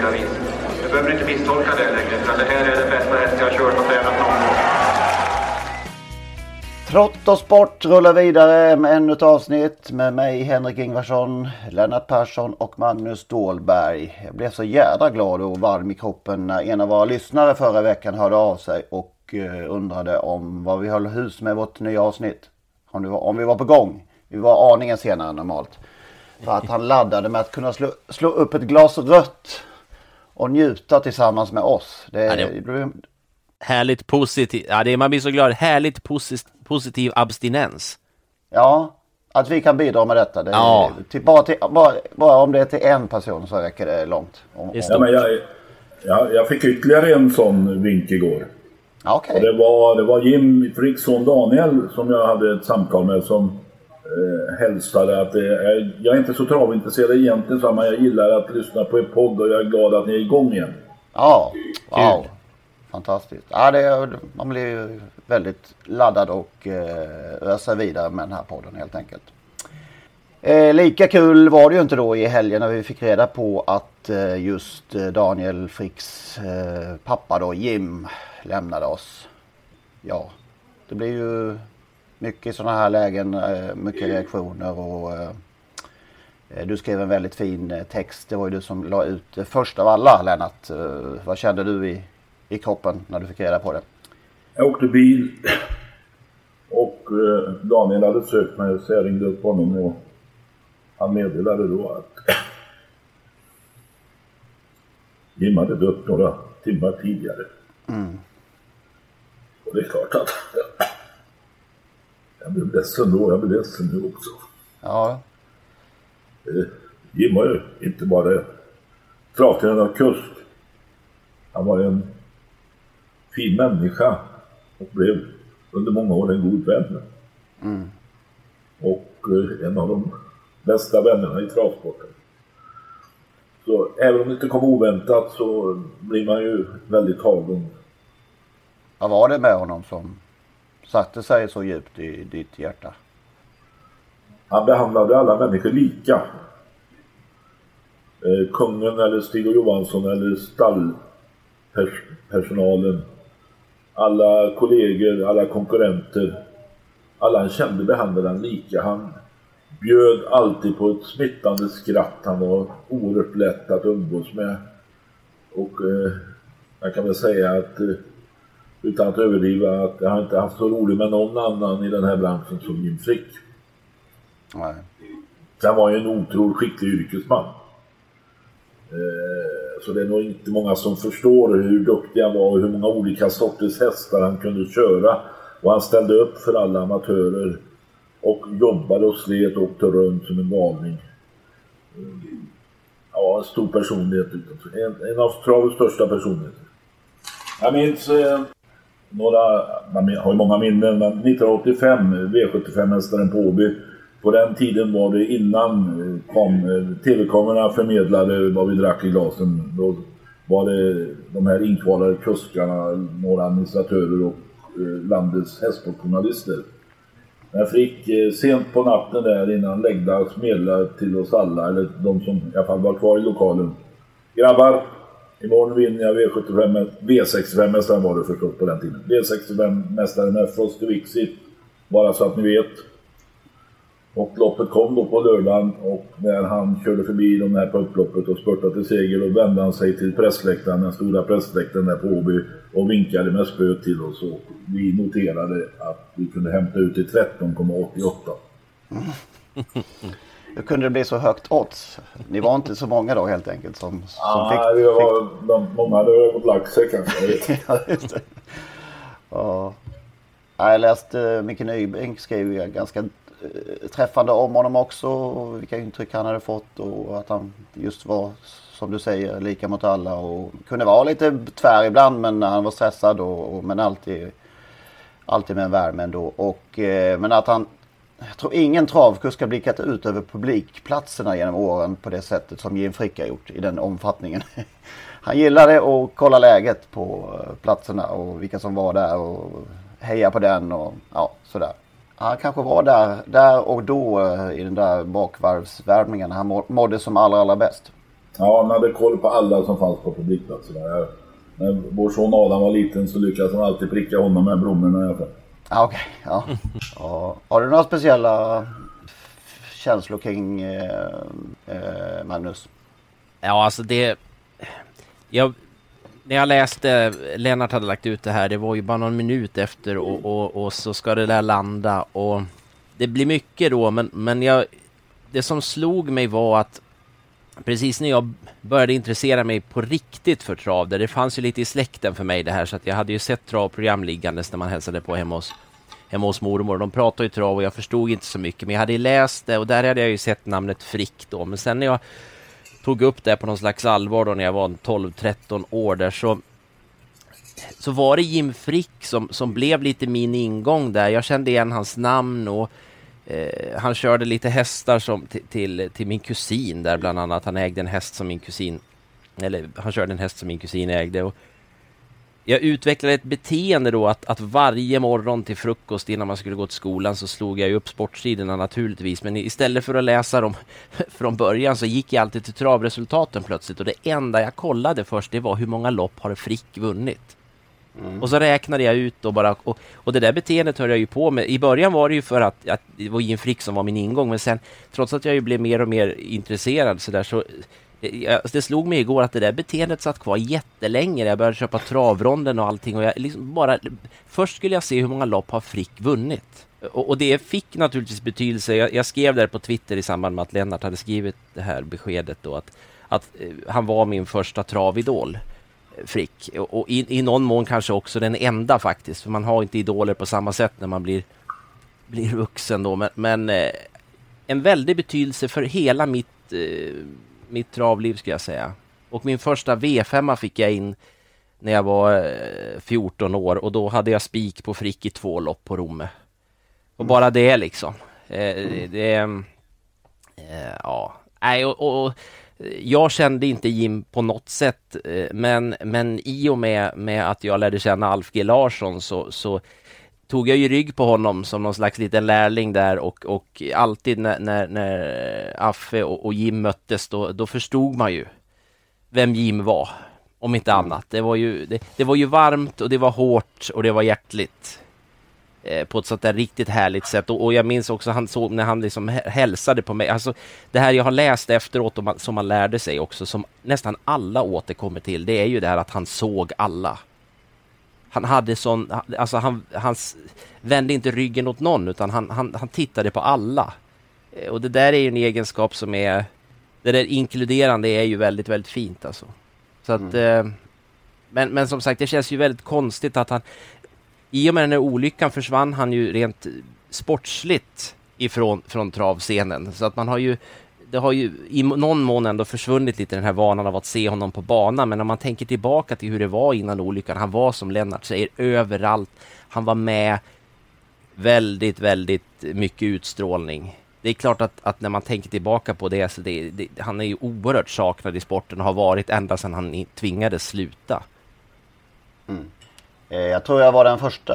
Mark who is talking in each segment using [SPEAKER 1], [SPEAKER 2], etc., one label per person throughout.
[SPEAKER 1] gravid. Du behöver inte misstolka det längre, utan det här är den bästa häst jag har kört och tränat någon gång.
[SPEAKER 2] Trott och sport rullar vidare med ännu ett avsnitt med mig Henrik Ingvarsson, Lennart Persson och Magnus Stålberg. Jag blev så jädra glad och varm i kroppen när en av våra lyssnare förra veckan hörde av sig och eh, undrade om vad vi höll hus med vårt nya avsnitt. Om, var, om vi var på gång. Vi var aningen senare än normalt. För att han laddade med att kunna slå, slå upp ett glas rött och njuta tillsammans med oss. Det,
[SPEAKER 3] Ja, det- Härligt positiv, ja det är, man blir så glad. Härligt posi- positiv abstinens.
[SPEAKER 2] Ja, att vi kan bidra med detta. Det,
[SPEAKER 3] Ja.
[SPEAKER 2] till, bara, till, bara, bara om det är till en person så räcker det långt. Om,
[SPEAKER 3] Det är
[SPEAKER 2] om,
[SPEAKER 4] Ja, men jag, jag, jag fick ytterligare en sån vink igår.
[SPEAKER 2] okej.
[SPEAKER 4] Och det, var, det var Jim Fricks son Daniel som jag hade ett samtal med som eh, hälsade att eh, jag är inte så travintresserad egentligen, men. Jag gillar att lyssna på er podd och jag är glad att ni är igång igen.
[SPEAKER 2] Ja, wow. Fantastiskt. Ja, det, man blir ju väldigt laddad och eh, öser vidare med den här podden helt enkelt. Eh, lika kul var det ju inte då i helgen när vi fick reda på att eh, just eh, Daniel Fricks eh, pappa då, Jim, lämnade oss. Ja, det blir ju mycket sådana här lägen, eh, mycket reaktioner och eh, eh, du skrev en väldigt fin text. Det var ju du som la ut det först av alla Lennart. Vad kände du i, i kroppen när du fick reda på det?
[SPEAKER 4] Jag åkte bil och Daniel hade sökt mig så jag ringde upp honom och han meddelade då att Jim hade dött några timmar tidigare. Och det är klart att jag blev ledsen då, jag blev ledsen nu också.
[SPEAKER 2] Ja,
[SPEAKER 4] Eh, Jim var ju inte bara travtränare av kust. Han var en fin människa och blev under många år en god vän. Och eh, en av de bästa vännerna i travsporten. Så även om det inte kom oväntat så blir man ju väldigt tagen.
[SPEAKER 2] vad var det med honom som satte sig så djupt i ditt hjärta?
[SPEAKER 4] Han behandlade alla människor lika. Eh, kungen eller Stig och Johansson eller stallpersonalen. Alla kollegor, alla konkurrenter. Alla han kände behandlade han lika. Han bjöd alltid på ett smittande skratt. Han var oerhört lätt att umgås med. Och eh, jag kan väl säga att eh, utan att överdriva att jag har inte haft så roligt med någon annan i den här branschen som Jim Frick.
[SPEAKER 2] Nej.
[SPEAKER 4] Han var ju en otroligt skicklig yrkesman. Eh, Så det är nog inte många som förstår hur duktig han var och hur många olika sorters hästar han kunde köra. Och han ställde upp för alla amatörer och jobbade och slet och åkte runt som en galning. Eh, Ja, en stor personlighet. En, en av travets största personligheter. Jag minns eh, några, man har ju många minnen, men 1985, V75-mästaren på Åby. På den tiden var det innan eh, kom, eh, TV-kamerorna förmedlade vad vi drack i glasen. Då var det de här inkvalade kuskarna, några administratörer och eh, landets hästsportjournalister. Men Frick sent på natten där innan läggdags meddelade till oss alla, eller de som i alla fall var kvar i lokalen. Grabbar, imorgon vinner jag V75, V65-mästaren var det förstås på den tiden. V65-mästaren med Frosty Vixit, bara så att ni vet. Och loppet kom då på lördagen och när han körde förbi de här på upploppet och spurtade till seger då vände han sig till pressläktaren, den stora pressläktaren där på Åby och vinkade med spöet till oss och vi noterade att vi kunde hämta ut till 13,88.
[SPEAKER 2] Hur kunde det bli så högt odds? Ni var inte så många då helt enkelt som, som
[SPEAKER 4] Ja,
[SPEAKER 2] fick...
[SPEAKER 4] vi var, de, många hade fått lagt sig kanske. jag vet inte.
[SPEAKER 2] ja, just det. Ja. Ja, Jag läste Micke Nybrink skrev ju ganska eh, träffande om honom också. och Vilka intryck han hade fått och att han just var som du säger lika mot alla och kunde vara lite tvär ibland men han var stressad och, och men alltid alltid med en värme ändå. Och, eh, men att han, jag tror ingen travkusk har blickat ut över publikplatserna genom åren på det sättet som Jim Frick har gjort i den omfattningen. Han gillade att kolla läget på eh, platserna och vilka som var där och heja på den och ja, sådär. Han kanske var där, där och då eh, i den där bakvarvsvärmningen. Han mådde som allra, allra bäst.
[SPEAKER 4] Ja, han hade koll på alla som fanns på publikplatserna. När vår son Adam var liten så lyckades han alltid pricka honom med blommorna i alla fall.
[SPEAKER 2] Ja, Okej, ja. ja. Har du några speciella känslor kring eh, eh, Magnus?
[SPEAKER 3] Ja, alltså det... Jag, när jag läste, Lennart hade lagt ut det här, det var ju bara någon minut efter och, och, och så ska det där landa och det blir mycket då, men, men jag... Det som slog mig var att precis när jag började intressera mig på riktigt för trav, där det fanns ju lite i släkten för mig det här, så att jag hade ju sett travprogram liggandes när man hälsade på hemma hos, hemma hos mormor. De pratade ju trav och jag förstod inte så mycket, men jag hade ju läst det och där hade jag ju sett namnet Frick då, men sen när jag tog upp det på någon slags allvar då när jag var 12-13 år där så så var det Jim Frick som, som blev lite min ingång där. Jag kände igen hans namn och eh, han körde lite hästar som, till, till, till min kusin där bland annat. Han ägde en häst som min kusin, eller han körde en häst som min kusin ägde. Och jag utvecklade ett beteende då att, att varje morgon till frukost innan man skulle gå till skolan så slog jag upp sportsidorna naturligtvis. Men istället för att läsa dem från början så gick jag alltid till travresultaten plötsligt. Och det enda jag kollade först det var hur många lopp har Frick vunnit. Och så räknade jag ut och bara, och, och det där beteendet höll jag ju på med. I början var det ju för att, att det var Jim Frick som var min ingång, men sen trots att jag ju blev mer och mer intresserad så där så eh, jag, det slog mig igår att det där beteendet satt kvar jättelänge. Jag började köpa travronden och allting och jag liksom bara, först skulle jag se hur många lopp har Frick vunnit. Och, och det fick naturligtvis betydelse. Jag, jag skrev där på Twitter i samband med att Lennart hade skrivit det här beskedet då att, att eh, han var min första travidol. Frick. Och, i, i någon mån kanske också den enda faktiskt, för man har inte idoler på samma sätt när man blir, blir vuxen då. Men, men eh, en väldig betydelse för hela mitt, eh, mitt travliv ska jag säga. Och min första V5 fick jag in när jag var eh, 14 år och då hade jag spik på Frick i två lopp på Romme. Och bara det liksom. Eh, det, eh, ja, nej och, och jag kände inte Jim på något sätt, eh, men, men i och med, med att jag lärde känna Alf G Larsson så, så tog jag ju rygg på honom som någon slags liten lärling där och, och alltid när, när, när Affe och, och Jim möttes då, då förstod man ju vem Jim var, om inte annat. Det var ju, det, det var ju varmt och det var hårt och det var hjärtligt på ett sånt där riktigt härligt sätt. Och, och jag minns också han såg när han liksom hä- hälsade på mig. Alltså det här jag har läst efteråt och man, som man lärde sig också, som nästan alla återkommer till, det är ju det här att han såg alla. Han hade sån, alltså han, han vände inte ryggen åt någon utan han, han, han tittade på alla. Eh, Och det där är ju en egenskap som är, det där inkluderande är ju väldigt, väldigt fint alltså. Så att, eh, men, men som sagt, det känns ju väldigt konstigt att han, i och med den här olyckan försvann han ju rent sportsligt ifrån från travscenen. Så att man har ju, det har ju i någon mån ändå försvunnit lite den här vanan av att se honom på banan. Men om man tänker tillbaka till hur det var innan olyckan, han var som Lennart säger överallt. Han var med väldigt, väldigt mycket utstrålning. Det är klart att, att när man tänker tillbaka på det, så det, det, han är ju oerhört saknad i sporten och har varit ända sedan han tvingades sluta. Mm.
[SPEAKER 2] Eh, jag tror jag var den första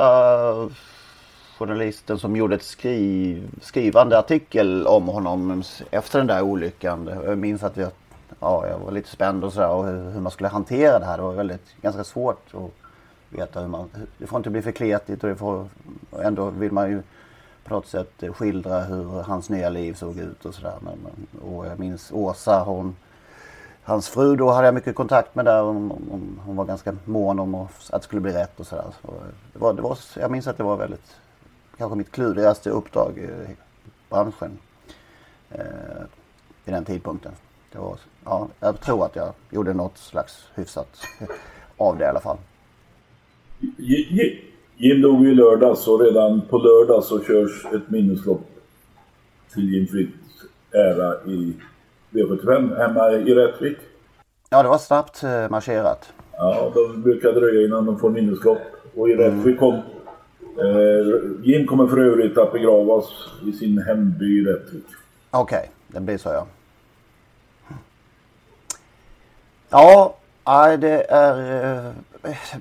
[SPEAKER 2] journalisten som gjorde ett skriv, skrivande artikel om honom efter den där olyckan. Jag minns att vi, ja, jag var lite spänd och sådär och hur hur man skulle hantera det här. Det var väldigt, ganska svårt att veta hur man, det får inte bli för kletigt och det får, och ändå vill man ju på något sätt skildra hur hans nya liv såg ut och sådär. Och jag minns Åsa, hon, hans fru då hade jag mycket kontakt med där. Hon, hon, hon var ganska mån om att det skulle bli rätt och sådär. Så det var, det var, jag minns att det var väldigt, kanske mitt klurigaste uppdrag i branschen eh, vid den tidpunkten. Det var, ja, jag tror att jag gjorde något slags hyfsat av det i alla fall.
[SPEAKER 4] Jim dog i lördags och redan på lördag så körs ett minneslopp till Jim Fritts ära i V75 hemma i Rättvik.
[SPEAKER 2] Ja, det var snabbt eh, marscherat.
[SPEAKER 4] Ja, de brukar dröja innan de får minneslopp. Och i mm. Rättvik kom... Eh, Jim kommer för övrigt att begravas i sin hemby Rättvik.
[SPEAKER 2] Okej, okay, det blir så ja. Ja, det är...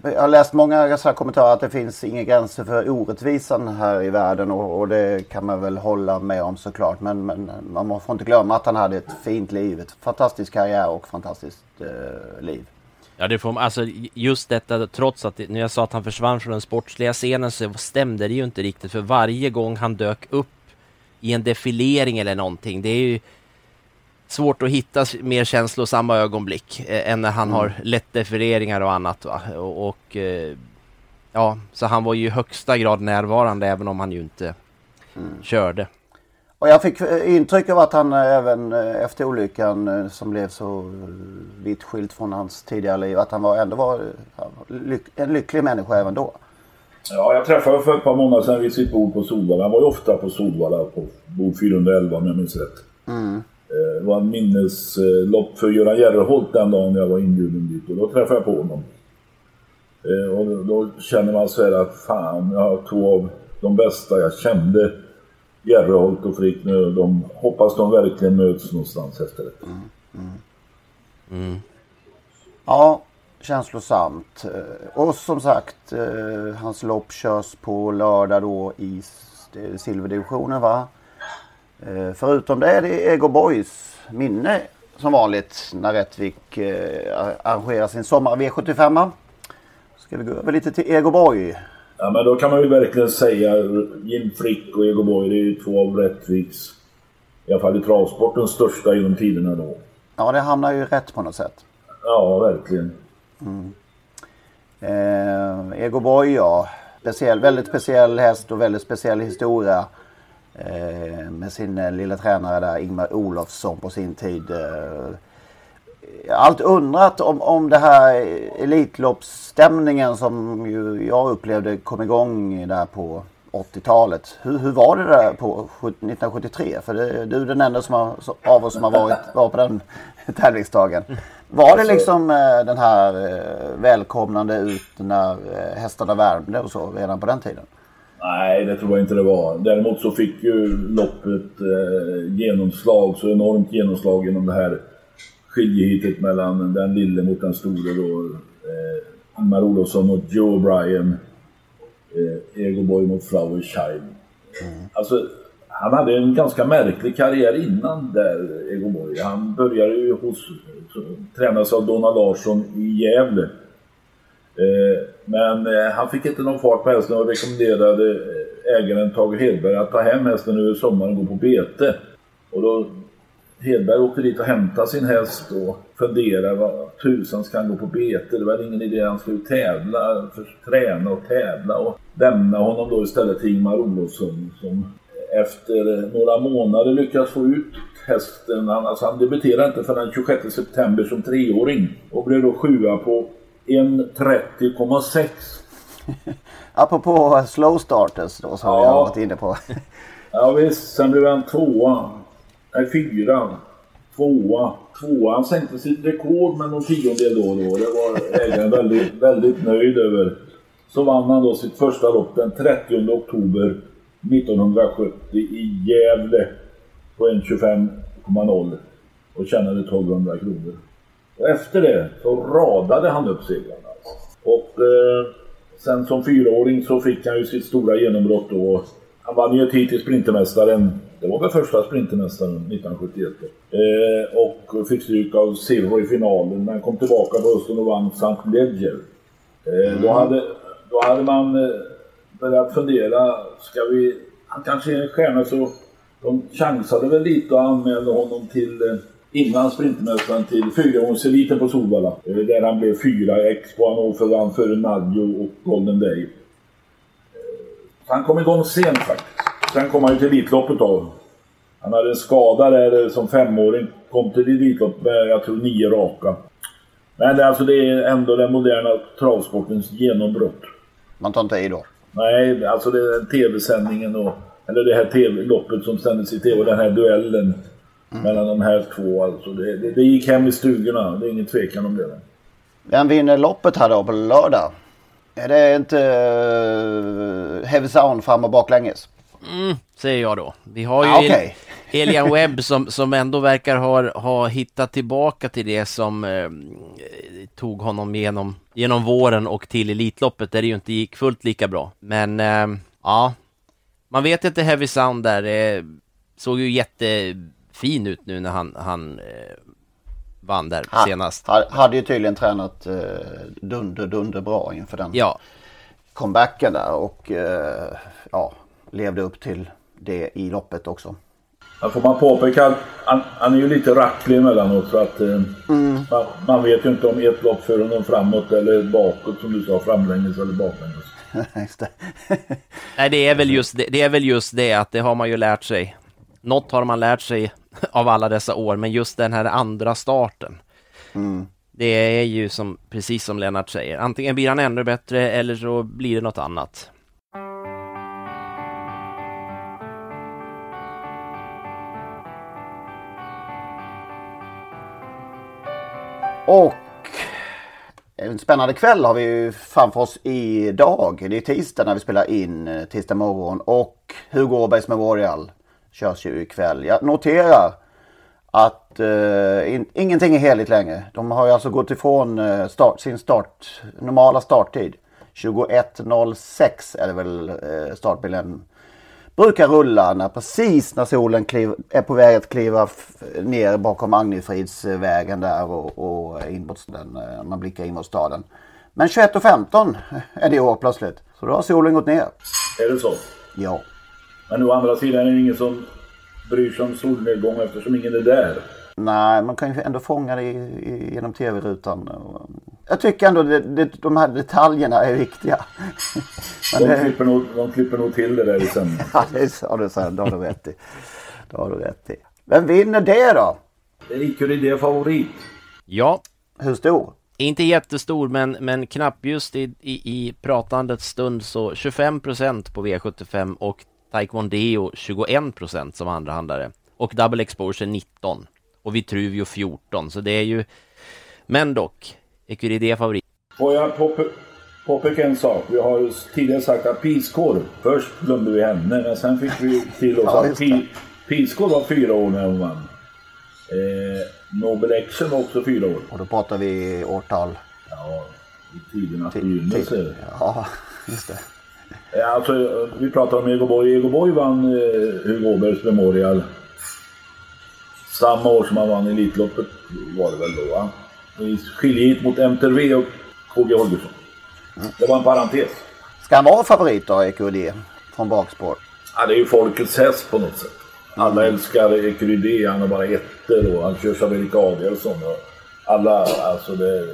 [SPEAKER 2] Jag har läst många så kommentarer att det finns inga gränser för orättvisan här i världen och, och, det kan man väl hålla med om såklart. Men, men man får inte glömma att han hade ett fint liv, ett fantastisk karriär och fantastiskt eh, liv.
[SPEAKER 3] Ja, det får alltså just detta trots att när jag sa att han försvann från den sportsliga scenen så stämde det ju inte riktigt för varje gång han dök upp i en defilering eller någonting. Det är ju svårt att hitta mer känslosamma ögonblick eh, än när han mm. har lätt defereringar och annat. Va? Och, och eh, ja, så han var ju i högsta grad närvarande även om han ju inte mm. körde.
[SPEAKER 2] Och jag fick eh, intryck av att han eh, även efter olyckan som blev så vitt skilt från hans tidigare liv att han var, ändå var en lycklig människa även då.
[SPEAKER 4] Ja, jag träffade för ett par månader sedan vid sitt bord på Solvalla. Han var ju ofta på Solvalla på bord 411 om jag minns rätt. Mm. Eh, det var en minneslopp för Göran Järreholt den dagen jag var inbjuden dit och då träffade jag på honom. Eh, och då känner man så här att fan, jag har två av de bästa jag kände. Järreholt och Frick nu. De hoppas de verkligen möts någonstans efter det. Mm, mm.
[SPEAKER 2] Mm. Ja, känslosamt. Eh, och som sagt, hans lopp körs på lördag då i silverdivisionen va? Eh, förutom det är det Ego Boys minne som vanligt när Rättvik eh, arrangerar sin sommar V75. Ska vi gå över lite till Ego Boy.
[SPEAKER 4] Ja men då kan man ju verkligen säga Jim Frick och Ego Boy det är ju två av Rättviks, i alla fall i travsportens största genom tiderna då.
[SPEAKER 2] Ja det hamnar ju rätt på något sätt.
[SPEAKER 4] Ja verkligen.
[SPEAKER 2] Mm. Eh, Ego Boy ja. Speciell, väldigt speciell häst och väldigt speciell historia. Eh, med sin eh, lilla tränare där Ingmar Olofsson på sin tid. Eh, jag har alltid undrat om, om det här Elitloppsstämningen som ju jag upplevde kom igång där på 80-talet. Hur, hur var det där på 1973? För det, du är den enda som har, av oss som har varit, var på den tävlingsdagen. Var det liksom den här välkomnande ut när hästarna värmde och så redan på den tiden?
[SPEAKER 4] Nej, det tror jag inte det var. Däremot så fick ju loppet eh, genomslag, så enormt genomslag genom det här skiljehitet mellan den lille mot den store då. Eh, Ingmar Olofsson mot Joe Bryan. Eh, Egoboy mot Flower Child. Mm. Alltså, han hade en ganska märklig karriär innan där, Egoboy. Han började ju hos, tränas av Donna Larsson i Gävle. Eh, men eh, han fick inte någon fart på hästen och rekommenderade eh, ägaren Tage Hedberg att ta hem hästen över sommaren och gå på bete. Och då Hedberg åkte dit och hämtade sin häst och funderade vad tusan ska han gå på bete? Det var ingen idé, han skulle tävla, för, träna och tävla och lämna honom då istället till Ingmar Olofsson som efter några månader lyckades få ut hästen. Han, alltså han debuterade inte förrän den 26 september som treåring och blev då sjua på 1.30,6.
[SPEAKER 2] Apropå slow starters då som ja. vi har varit inne på.
[SPEAKER 4] ja visst, sen blev han tvåa. Nej fyra. Tvåa. Tvåa. Han sänkte sitt rekord med någon tiondel då och då. Det var ägaren väldigt, väldigt nöjd över. Så vann han då sitt första lopp den 30 oktober 1970 i Gävle på 1.25,0 och tjänade 1200 kronor. Och efter det så radade han upp segrarna. Och eh, sen som fyraåring så fick han ju sitt stora genombrott då. Han vann ju ett hit i Sprintermästaren. Det var väl första Sprintermästaren 1971. Eh, och fick stryk av Silver i finalen men kom tillbaka på hösten och vann St. Ledger. Eh, mm. då, hade, då hade man eh, börjat fundera, ska vi han kanske är en stjärna så de chansade väl lite och anmälde honom till eh, innan Sprintermästaren till fyraåringseliten på Solvalla. Eh, där han blev fyra. Expo Hannover vann före Naggio och Golden Day. Eh, han kom igång sent faktiskt. Sen kom han ju till Elitloppet då. Han hade en skada där som femåring. Kom till Elitloppet med, jag tror, nio raka. Men det, alltså, det är ändå den moderna travsportens genombrott.
[SPEAKER 2] Man tar inte i då?
[SPEAKER 4] Nej, alltså det är tv-sändningen och... Eller det här tv-loppet som sändes i tv, den här duellen mm. mellan de här två. Alltså det, det, det, gick hem i stugorna, det är ingen tvekan om det.
[SPEAKER 2] Vem vinner loppet här då på lördag? Är det inte uh, Heavy Sound fram och baklänges?
[SPEAKER 3] Mm, säger jag då. Vi har ju ah, okay. Elian Webb som, som ändå verkar ha, ha hittat tillbaka till det som eh, tog honom genom, genom våren och till Elitloppet där det ju inte gick fullt lika bra. Men eh, ja, man vet inte Heavy Sound där. Eh, såg ju jättefin ut nu när han, han eh, vann där ha, senast.
[SPEAKER 2] Hade ju tydligen tränat eh, dunder, dunder bra inför den ja. comebacken där och eh, ja, levde upp till det i loppet också.
[SPEAKER 4] Här får man påpeka att han, han är ju lite racklig emellanåt så att eh, mm. man, man, vet ju inte om ett lopp för honom framåt eller bakåt som du sa, framlänges eller baklänges.
[SPEAKER 3] Nej, det är, väl just det, det är väl just det att det har man ju lärt sig. Något har man lärt sig av alla dessa år, men just den här andra starten. Mm. Det är ju som, precis som Lennart säger, antingen blir han ännu bättre eller så blir det något annat.
[SPEAKER 2] Och en spännande kväll har vi framför oss idag. Det är tisdag när vi spelar in, eh, tisdag morgon. Och Hugo Åbergs Memorial körs ju ikväll. Jag noterar att uh, in, ingenting är heligt längre. De har ju alltså gått ifrån uh, start, sin start, normala starttid. 21.06 är det väl uh, startbilen brukar rulla när precis när solen kliv, är på väg att kliva ner bakom Agnefridsvägen där och, och in mot den, eh, man blickar in mot staden. Men 21.15 är det i år plötsligt. Så då har solen gått ner.
[SPEAKER 4] Är det så?
[SPEAKER 2] Ja.
[SPEAKER 4] Men å andra sidan är det ingen som bryr sig om solnedgång eftersom ingen är där.
[SPEAKER 2] Nej, man kan ju ändå fånga det i, i, genom tv-rutan. Jag tycker ändå det, det, de här detaljerna är viktiga.
[SPEAKER 4] de, det... klipper nog, de klipper nog till det där i sändningen. ja,
[SPEAKER 2] det har du, det har du rätt i. Det har du rätt i. Vem vinner det då?
[SPEAKER 4] Det är Icke favorit.
[SPEAKER 3] Ja.
[SPEAKER 2] Hur stor?
[SPEAKER 3] Inte jättestor men, men knappljust i, i, i pratandets stund så 25 procent på V75 och Taekwondo 21 procent som andrahandare. Och Double Exposure 19 och Vitruvio 14 så det är ju Men dock Ecuride favorit.
[SPEAKER 4] Får jag påpeka en sak? Vi har ju tidigare sagt att Piskorv, först glömde vi henne men sen fick vi till oss ja, att Piskorv var fyra år när hon vann. Eh, Nobel Action var också fyra år.
[SPEAKER 2] Och då pratar vi årtal?
[SPEAKER 4] Ja, i tidernas begynnelse.
[SPEAKER 2] Ja, just det.
[SPEAKER 4] Ja, alltså, vi pratar om Egoborg. Egoborg vann eh, Hugo Åbergs Memorial samma år som han vann Elitloppet var det väl då va? I skiljegitt mot MTV och KG Holgersson. Mm. Det var en parentes.
[SPEAKER 2] Ska han vara favorit då, EQD? Från bakspår?
[SPEAKER 4] Ja, det är ju folkets häst på något sätt. Alla mm. älskar EQD. Han har bara ettor och han körs av Erik Adielsson. Och alla, alltså det...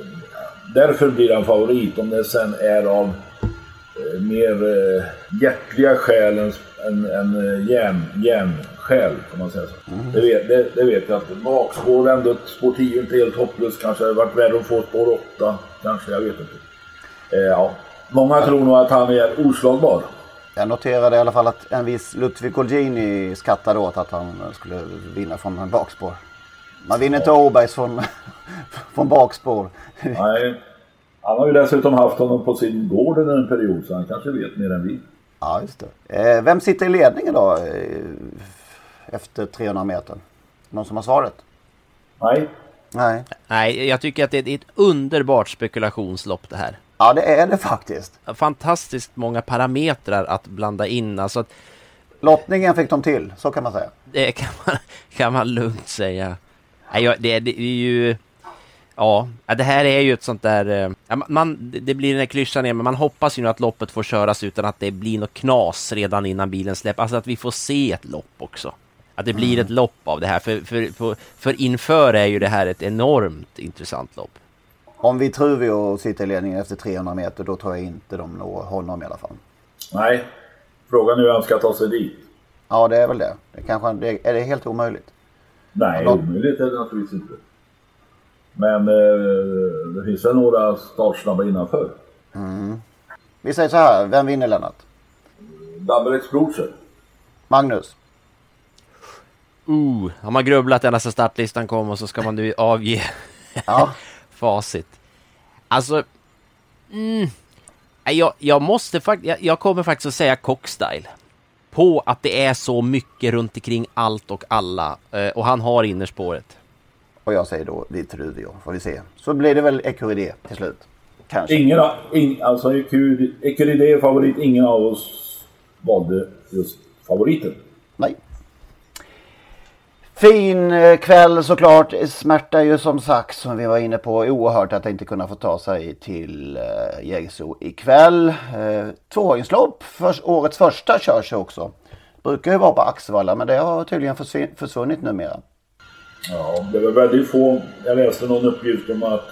[SPEAKER 4] Därför blir han favorit. Om det sen är av eh, mer eh, hjärtliga skäl än, än, än eh, järn, järn, själ, kan man säga så. Mm. Det, vet, det, det, vet jag att bakspår ändå, spår 10 är inte helt hopplöst. Kanske hade varit värre att få spår 8. Kanske, jag vet inte. Eh, ja. Många tror nog att han är oslagbar.
[SPEAKER 2] Jag noterade i alla fall att en viss Ludvig Colgjini skattade åt att han skulle vinna från en bakspår. Man vinner inte Åbergs från, från bakspår.
[SPEAKER 4] Nej. Han har ju dessutom haft honom på sin gård under en period så han kanske vet mer än vi.
[SPEAKER 2] Ja, just det. Eh, vem sitter i ledningen då? Eh, efter 300 meter? Någon som har svaret?
[SPEAKER 4] Nej.
[SPEAKER 2] Nej.
[SPEAKER 3] Nej, jag tycker att det är ett underbart spekulationslopp det här.
[SPEAKER 2] Ja, det är det faktiskt.
[SPEAKER 3] Fantastiskt många parametrar att blanda in. Alltså att,
[SPEAKER 2] Lottningen fick de till, så kan man säga.
[SPEAKER 3] Det kan man, kan man lugnt säga. Nej, det, det är ju... Ja, det här är ju ett sånt där... Eh, man, det blir den här klyschan igen, men man hoppas ju nu att loppet får köras utan att det blir något knas redan innan bilen släpper. Alltså att vi får se ett lopp också. Att det blir mm. ett lopp av det här. För, för, för, för inför är ju det här ett enormt intressant lopp.
[SPEAKER 2] Om vi tror vi och sitter i ledningen efter 300 meter, då tror jag inte de når honom i alla fall.
[SPEAKER 4] Nej, frågan är hur han ska ta sig dit.
[SPEAKER 2] Ja, det är väl det. det kanske, det, är det helt omöjligt?
[SPEAKER 4] Nej, omöjligt är det naturligtvis inte. Men eh, det finns väl några startsnabba innanför.
[SPEAKER 2] Mm. Vi säger så här, vem vinner Lennart?
[SPEAKER 4] Double Explosion.
[SPEAKER 2] Magnus?
[SPEAKER 3] Uh, har man grubblat ända sedan startlistan kom och så ska man nu avge ja. facit. Alltså, mm, jag, jag måste faktiskt, jag, jag, kommer faktiskt att säga Cockstyle. På att det är så mycket runt omkring allt och alla. Eh, och han har innerspåret.
[SPEAKER 2] Och jag säger då Vitruvio, får vi se. Så blir det väl Ecuride till slut. Kanske.
[SPEAKER 4] Ingen, in, alltså Ecuride är favorit, ingen av oss valde just favoriten.
[SPEAKER 2] Nej. Fin eh, kväll såklart. Smärta ju som sagt som vi var inne på oerhört att inte kunna få ta sig till eh, Jägersro ikväll. Eh, tvåhjulingslopp, för, årets första körs ju också. Brukar ju vara på Axevalla men det har tydligen försvunnit numera.
[SPEAKER 4] Ja, det var väldigt få. Jag läste någon uppgift om att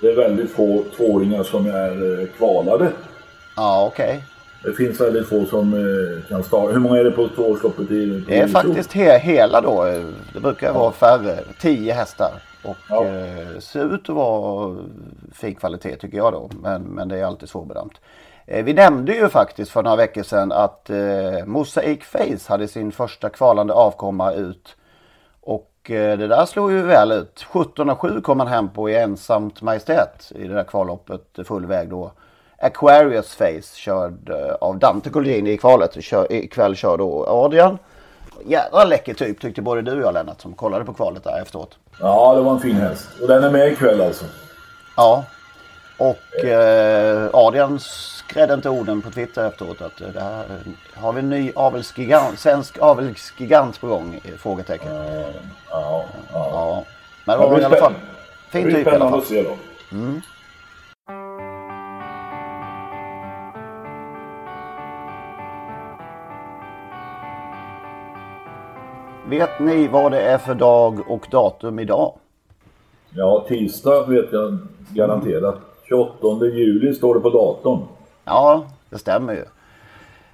[SPEAKER 4] det är väldigt få tvååringar som är eh, kvalade.
[SPEAKER 2] Ja, okej. Okay.
[SPEAKER 4] Det finns väldigt få som eh, kan starta. Hur många är det på tvåårsloppet? I,
[SPEAKER 2] det är faktiskt he hela då. Det brukar ja. vara färre. Tio hästar. Och ja. eh, ser ut att vara fin kvalitet tycker jag då. Men, men det är alltid svårbedömt. Eh, vi nämnde ju faktiskt för några veckor sedan att eh, Mosaic Face hade sin första kvalande avkomma ut. Och eh, det där slog ju väl ut. 17,7 kom han hem på i ensamt majestät i det där kvalloppet full väg då. Aquarius Face körd eh, av Dante Colgjini i kvalet. Kör, ikväll kör då Adrian. Jädra läcker typ tyckte både du och jag Lennart som kollade på kvalet där efteråt.
[SPEAKER 4] Ja, det var en fin häst. Och den är med ikväll alltså.
[SPEAKER 2] Ja. Och eh, Adrian skrädde inte orden på Twitter efteråt att eh, det här, har vi en ny avelsgigant, svensk avelsgigant på gång? Frågetecken.
[SPEAKER 4] Ja, ja, ja. ja.
[SPEAKER 2] Men det var i alla fall fin typ i alla fall. Se då. Mm. Vet ni vad det är för dag och datum idag?
[SPEAKER 4] Ja, tisdag vet jag garanterat. 28 juli står det på datorn.
[SPEAKER 2] Ja, det stämmer ju.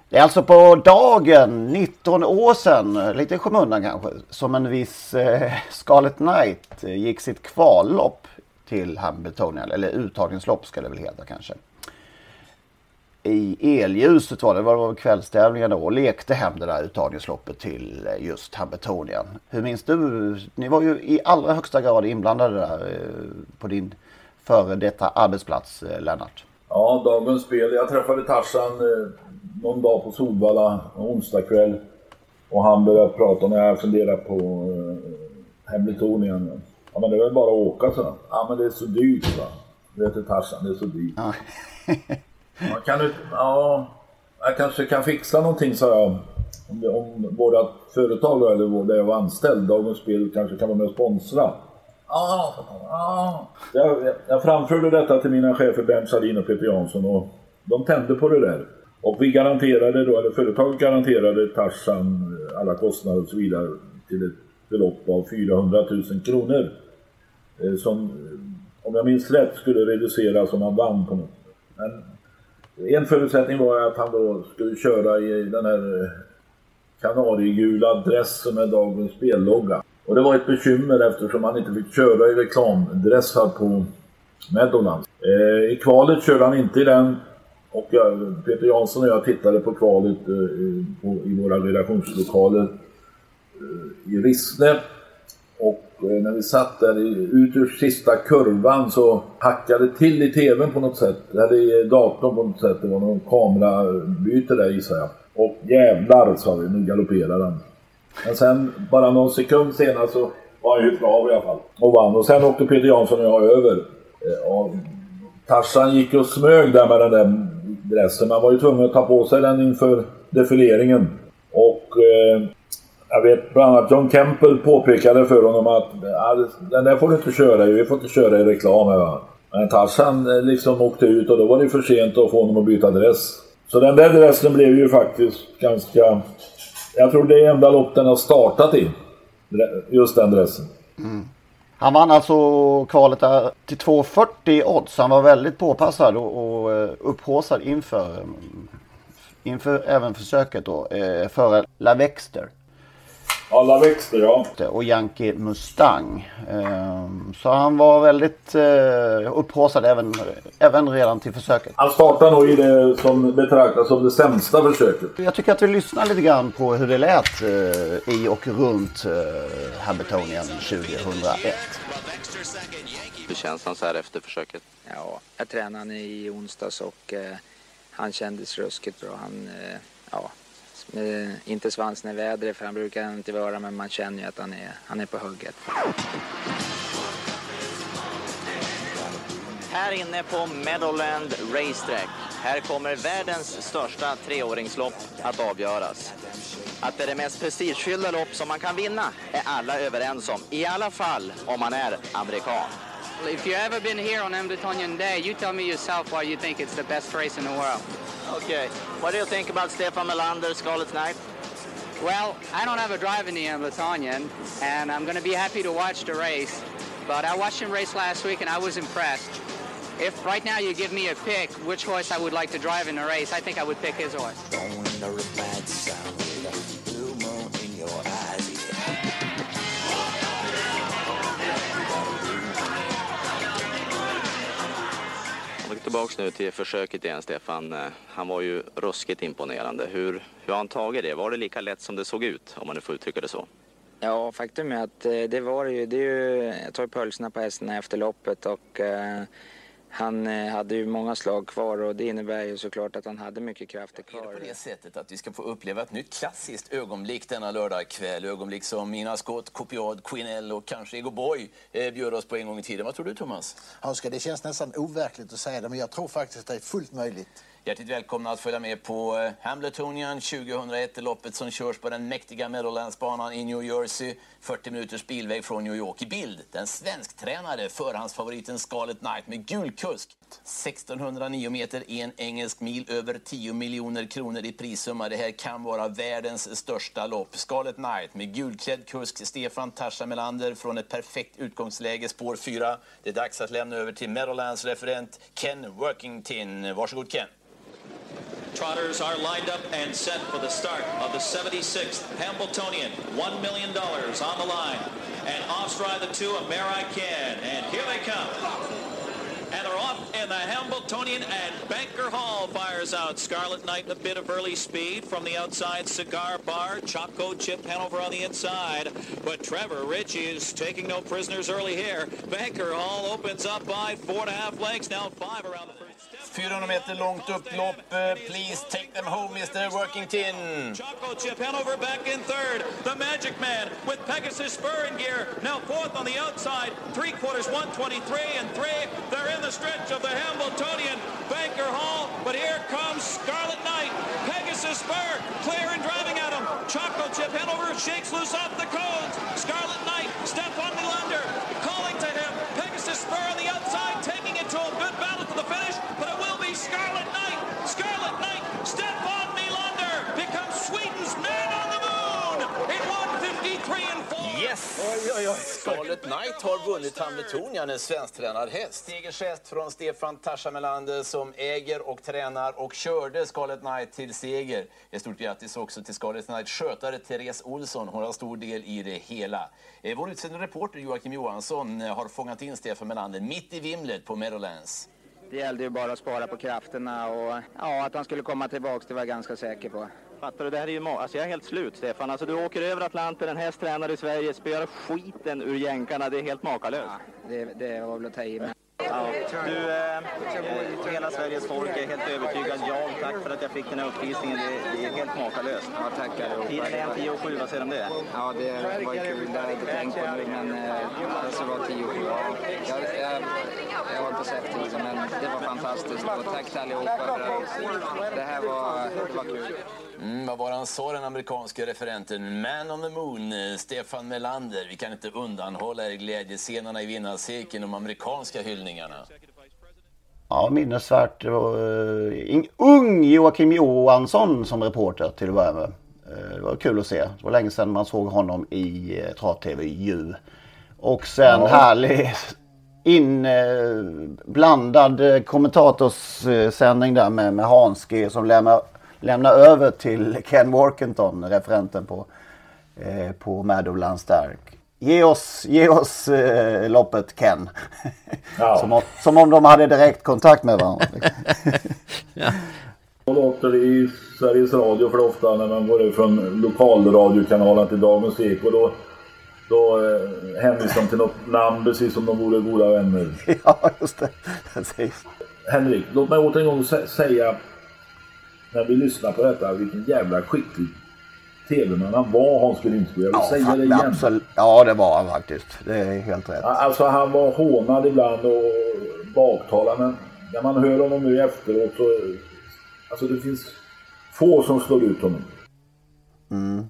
[SPEAKER 2] Det är alltså på dagen, 19 år sedan, lite i skymundan kanske, som en viss eh, Scarlet Knight gick sitt kvallopp till Hamiltonian, eller uttagningslopp ska det väl heta kanske i elljuset var det, det var kvällstävlingar då och lekte hem det där uttagningsloppet till eh, just Hamiltonian. Hur minns du? Ni var ju i allra högsta grad inblandade där eh, på din före detta arbetsplats eh, Lennart.
[SPEAKER 4] Ja, dagens spel. Jag träffade Tarzan någon dag på Solvalla, onsdag kväll. Och han började prata när jag funderade på Hamiltonian. Ja men det är väl bara att åka så. Ja men det är så dyrt va. Det heter Tarzan, det är så dyrt. Ja. Man kan ut, ja, jag kanske kan fixa någonting sa jag. Om, det, om våra företag eller där jag var anställd, Dagens Spel kanske kan vara med och sponsra. Ja. Jag, jag framförde detta till mina chefer Bernt Salin och Peter Jansson och de tände på det där. Och vi garanterade då, eller företaget garanterade Tarzan eh, alla kostnader och så vidare till ett belopp av 400 000 kronor. Eh, som, eh, om jag minns rätt, skulle reduceras om han vann på något. Men en förutsättning var att han då skulle köra i den här kanariegula dressen med dagens spellogga. Och det var ett bekymmer eftersom han inte fick köra i reklamdress här på Meadowlands. Eh, I kvalet körde han inte i den och jag, Peter Jansson och jag tittade på kvalet eh, på, i våra redaktionslokaler eh, i Rissne och eh, när vi satt där ut ur sista kurvan så hackade det till i tvn på något sätt. Eller i datorn på något sätt. Det var någon kamerabyte där gissar jag. Och jävlar sa vi, nu galopperar den. Men sen bara någon sekund senare så var han ju bra i alla fall. Och vann. Och sen åkte Peter Jansson och jag över. Eh, och Tarzan gick och smög där med den där dressen. Man var ju tvungen att ta på sig den inför defileringen. Och eh, Jag vet bland annat John Campbell påpekade för honom att den där får du inte köra i, vi får inte köra i reklam. Va? Men Tarzan eh, liksom åkte ut och då var det för sent att få honom att byta dress. Så den där dressen blev ju faktiskt ganska... Jag tror det är enda lopp den har startat i. Just den dressen.
[SPEAKER 2] Mm. Han vann alltså kvalet där till 2,40 odds. Han var väldigt påpassad och, och eh, upphåsad inför, inför även försöket då. Eh, före La Vexter.
[SPEAKER 4] Alla växter ja.
[SPEAKER 2] Och Yankee Mustang. Ehm, så han var väldigt eh, upphaussad även, även redan till försöket.
[SPEAKER 4] Han startade nog i det som betraktas som det sämsta försöket.
[SPEAKER 2] Jag tycker att vi lyssnar lite grann på hur det lät eh, i och runt eh, Hamiltonian 2001.
[SPEAKER 5] Hur känns han så här efter försöket?
[SPEAKER 6] Ja, jag tränade i onsdags och han kändes ruskigt bra. Han, ja, med, inte svansen i vädret för han brukar inte vara men man känner ju att han är, han är på hugget.
[SPEAKER 5] Här inne på Meadowland Racetrack. Här kommer världens största treåringslopp att avgöras. Att det är det mest prestigefyllda lopp som man kan vinna är alla överens om. I alla fall om man är amerikan.
[SPEAKER 7] If you ever been here on Embletonian Day, you tell me yourself why you think it's the best race in the world.
[SPEAKER 5] Okay. What do you think about Stefan Melander, Scarlet Knight?
[SPEAKER 7] Well, I don't have a drive in the Embletonian, and I'm going to be happy to watch the race. But I watched him race last week, and I was impressed. If right now you give me a pick which horse I would like to drive in the race, I think I would pick his horse.
[SPEAKER 5] Tillbaka nu till försöket igen, Stefan. Eh, han var ju ruskigt imponerande. Hur, hur har han tagit det? Var det lika lätt som det såg ut, om man nu får uttrycka det så?
[SPEAKER 6] Ja, faktum är att eh, det var ju, det är ju, jag tar ju pulserna på hästarna efter loppet och eh, han eh, hade ju många slag kvar och det innebär ju såklart att han hade mycket krafter
[SPEAKER 8] Är det
[SPEAKER 6] kvar.
[SPEAKER 8] på det sättet att vi ska få uppleva ett nytt klassiskt ögonblick denna lördagkväll? Ögonblick som Ina Scott, Copiad, Quinell och kanske Ego Boy eh, bjöd oss på en gång i tiden. Vad tror du Thomas?
[SPEAKER 9] Oskar, det känns nästan overkligt att säga det, men jag tror faktiskt att det är fullt möjligt.
[SPEAKER 8] Hjärtligt välkomna att följa med på eh, Hambletonian 2001, loppet som körs på den mäktiga Meadowlandsbanan i New Jersey. 40 minuters bilväg från New York. I bild, den svensktränade förhandsfavoriten Scarlet Knight med gul kusk. 1609 meter, en engelsk mil, över 10 miljoner kronor i prissumma. Det här kan vara världens största lopp. Scarlet Knight med gulklädd kusk Stefan Tarsa Melander från ett perfekt utgångsläge, spår 4. Det är dags att lämna över till Meadowlands referent Ken Workington. Varsågod Ken.
[SPEAKER 10] Trotters are lined up and set for the start of the 76th Hamiltonian. $1 million on the line. And off stride the two of Mare I Can. And here they come. And they're in the Hamiltonian and Banker Hall fires out. Scarlet Knight a bit of early speed from the outside. Cigar Bar, Choco Chip Hanover on the inside. But Trevor Ritchie is taking no prisoners early here. Banker Hall opens up by four and a half lengths. Now five around the first.
[SPEAKER 8] 400 meter långt upplopp. Eh, Please take them home, Mr Workington.
[SPEAKER 10] Choco Chip Hanover back in third. The Magic Man with Pegasus Spur in gear. Now fourth on the outside. Three quarters, 123 and three. They're in the stretch of the Hamiltonian Banker Hall. But here comes Scarlet Knight. Pegasus Spur clear and driving at him. Choco Chip Hanover shakes loose off the cones. Scarlet Knight, step on Stefan Nylander calling to him. Pegasus Spur on the outside, taking it to a good battle to the finish. But it will be Scarlet Knight. Scarlet Knight, step Stefan Nylander becomes Sweden's man on the 153 and 4.
[SPEAKER 8] Yes! Scarlet Knight har vunnit Hamiltonian, en svensktränad häst. Segergest från Stefan Tasha Melander som äger och tränar och körde Scarlet Knight till seger. Ett stort grattis också till Scarlet Knight skötare Therese Olsson. Hon har stor del i det hela. Eh, Vår utsända reporter Joakim Johansson eh, har fångat in Stefan Melander mitt i vimlet på Meadowlands.
[SPEAKER 6] Det gällde ju bara att spara på krafterna och ja, att han skulle komma tillbaks det var jag ganska säker på.
[SPEAKER 5] Fattar du? Det här är ju alltså jag är helt slut, Stefan. Alltså du åker över Atlanten, en häst tränar i Sverige, spöar skiten ur jänkarna. Det är helt makalöst.
[SPEAKER 6] Det, det var väl att ta i. Men...
[SPEAKER 5] Ja, du, eh, hela Sveriges folk är helt övertygad. Ja, tack för att jag fick den här uppvisningen. Det, det är helt makalöst.
[SPEAKER 6] Ja, tackar.
[SPEAKER 5] Tiden är en 10 och 7, vad säger du om det?
[SPEAKER 6] Ja, det var kul. Det hade jag inte tänkt på nu, men eh, det så var 10 7. Ja, jag, jag, jag var inte sett liksom, men det var fantastiskt. Och tack till allihopa för att det här var, det var kul.
[SPEAKER 8] Mm, vad var han sa den amerikanska referenten? Man on the moon, eh, Stefan Melander. Vi kan inte undanhålla er glädjescenerna i vinnarcirkeln, de amerikanska hyllningarna.
[SPEAKER 2] Ja, minnesvärt. Det var en ung Joakim Johansson som reporter till att börja med. Uh, det var kul att se. Det var länge sedan man såg honom i uh, Trav-TV ju. Och sen ja. härlig inblandad uh, kommentatorssändning där med, med Hanski som lämnar, lämnar över till Ken Workington, referenten på, uh, på Meadowlands där. Ge oss, ge oss eh, loppet Ken. Ja. som, om, som om de hade direkt kontakt med varandra.
[SPEAKER 4] ja. Låter det i Sveriges Radio för ofta när man går från lokalradiokanalen till Dagens Eko. Då, då eh, hänvisar de till något namn precis som de vore goda vänner.
[SPEAKER 2] Ja, just det. Precis.
[SPEAKER 4] Henrik, låt mig åter en gång säga när vi lyssnar på detta vilken jävla skicklig tv-man han var Hans Grimsby. Jag vill ja, säga det igen. Absolut.
[SPEAKER 2] Ja det var han faktiskt. Det är helt rätt.
[SPEAKER 4] Alltså han var hånad ibland och baktalad men när man hör honom nu efteråt så... Alltså det finns få som slår ut honom.
[SPEAKER 2] Mm.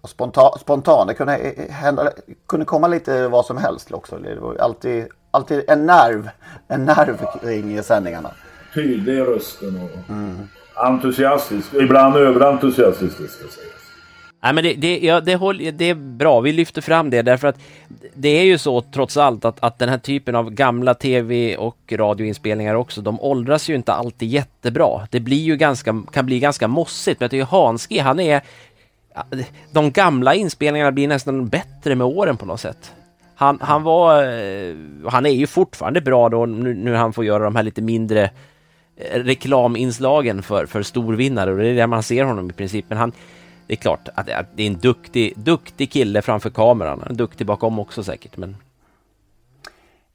[SPEAKER 2] Och spontan, spontan, det kunde, hända, kunde komma lite vad som helst också. Det var alltid, alltid en nerv, en nerv kring sändningarna.
[SPEAKER 4] Tydlig i rösten och mm. entusiastisk. Ibland överentusiastisk det ska sägas.
[SPEAKER 3] Nej, men det, det, ja, det, håll, det är bra, vi lyfter fram det därför att det är ju så trots allt att, att den här typen av gamla tv och radioinspelningar också, de åldras ju inte alltid jättebra. Det blir ju ganska, kan bli ganska mossigt, men jag tycker Hanski, han är... De gamla inspelningarna blir nästan bättre med åren på något sätt. Han, han var... Eh, han är ju fortfarande bra då nu, nu han får göra de här lite mindre eh, reklaminslagen för, för storvinnare och det är där man ser honom i princip. Men han, det är klart att det är en duktig, duktig kille framför kameran. En duktig bakom också säkert. Men...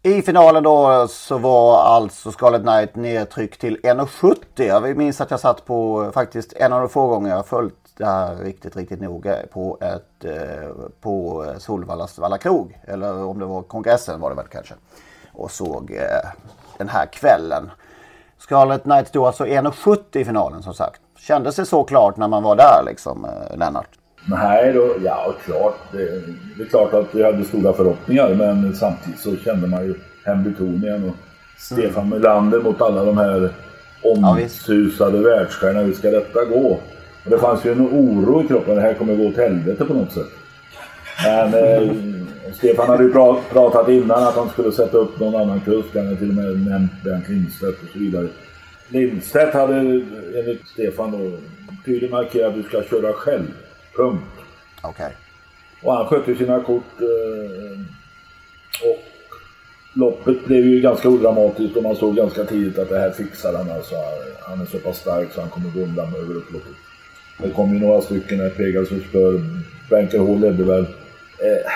[SPEAKER 2] I finalen då så var alltså Scarlet Knight nedtryckt till 1,70. Jag minns att jag satt på eh, faktiskt en av de få gånger jag följt här riktigt, riktigt noga på, ett, eh, på Solvallas Valla krog. Eller om det var kongressen var det väl kanske. Och såg eh, den här kvällen. Scarlet Knight stod alltså 1,70 i finalen som sagt. Kändes det så klart när man var där liksom, eh, Lennart?
[SPEAKER 4] Nej, då, ja klart. Det, det, är klart att vi hade stora förhoppningar men samtidigt så kände man ju Hembytonien och Stefan mm. Melander mot alla de här omsusade ja, världsstjärnorna. Hur ska detta gå? Och det fanns ju en oro i kroppen. Det här kommer gå åt helvete på något sätt. Men eh, Stefan hade ju pratat innan att han skulle sätta upp någon annan kusk. Han hade till och med nämnt Bernt Lindstedt och så vidare. Lindstedt hade enligt Stefan då tydligt markerat att du ska köra själv. Punkt.
[SPEAKER 2] Okej. Okay.
[SPEAKER 4] Och han skötte sina kort. Eh, och loppet blev ju ganska odramatiskt och man såg ganska tidigt att det här fixar han. Alltså, han är så pass stark så han kommer gå undan över upploppet. Det kom ju några stycken när Pegasus spör. Banker Hall ledde väl. Eh,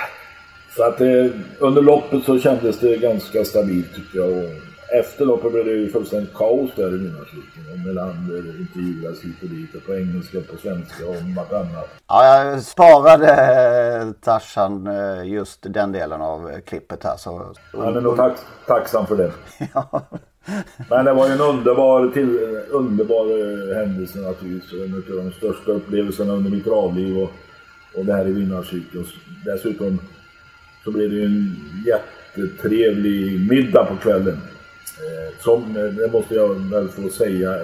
[SPEAKER 4] så att eh, under loppet så kändes det ganska stabilt tycker jag. Och efter loppet blev det ju fullständigt kaos där i vinnarcirkeln. Melander intervjuades hit och dit, och på engelska, på svenska och vartannat.
[SPEAKER 2] Ja, jag sparade eh, Tarzan eh, just den delen av klippet här. Så...
[SPEAKER 4] Han är nog tack, tacksam för det. ja. Men det var ju en underbar, till, underbar eh, händelse naturligtvis. En av de största upplevelserna under mitt travliv och, och det här i vinnarcykeln. Dessutom så blev det ju en jättetrevlig middag på kvällen. Eh, som, eh, det måste jag väl få säga,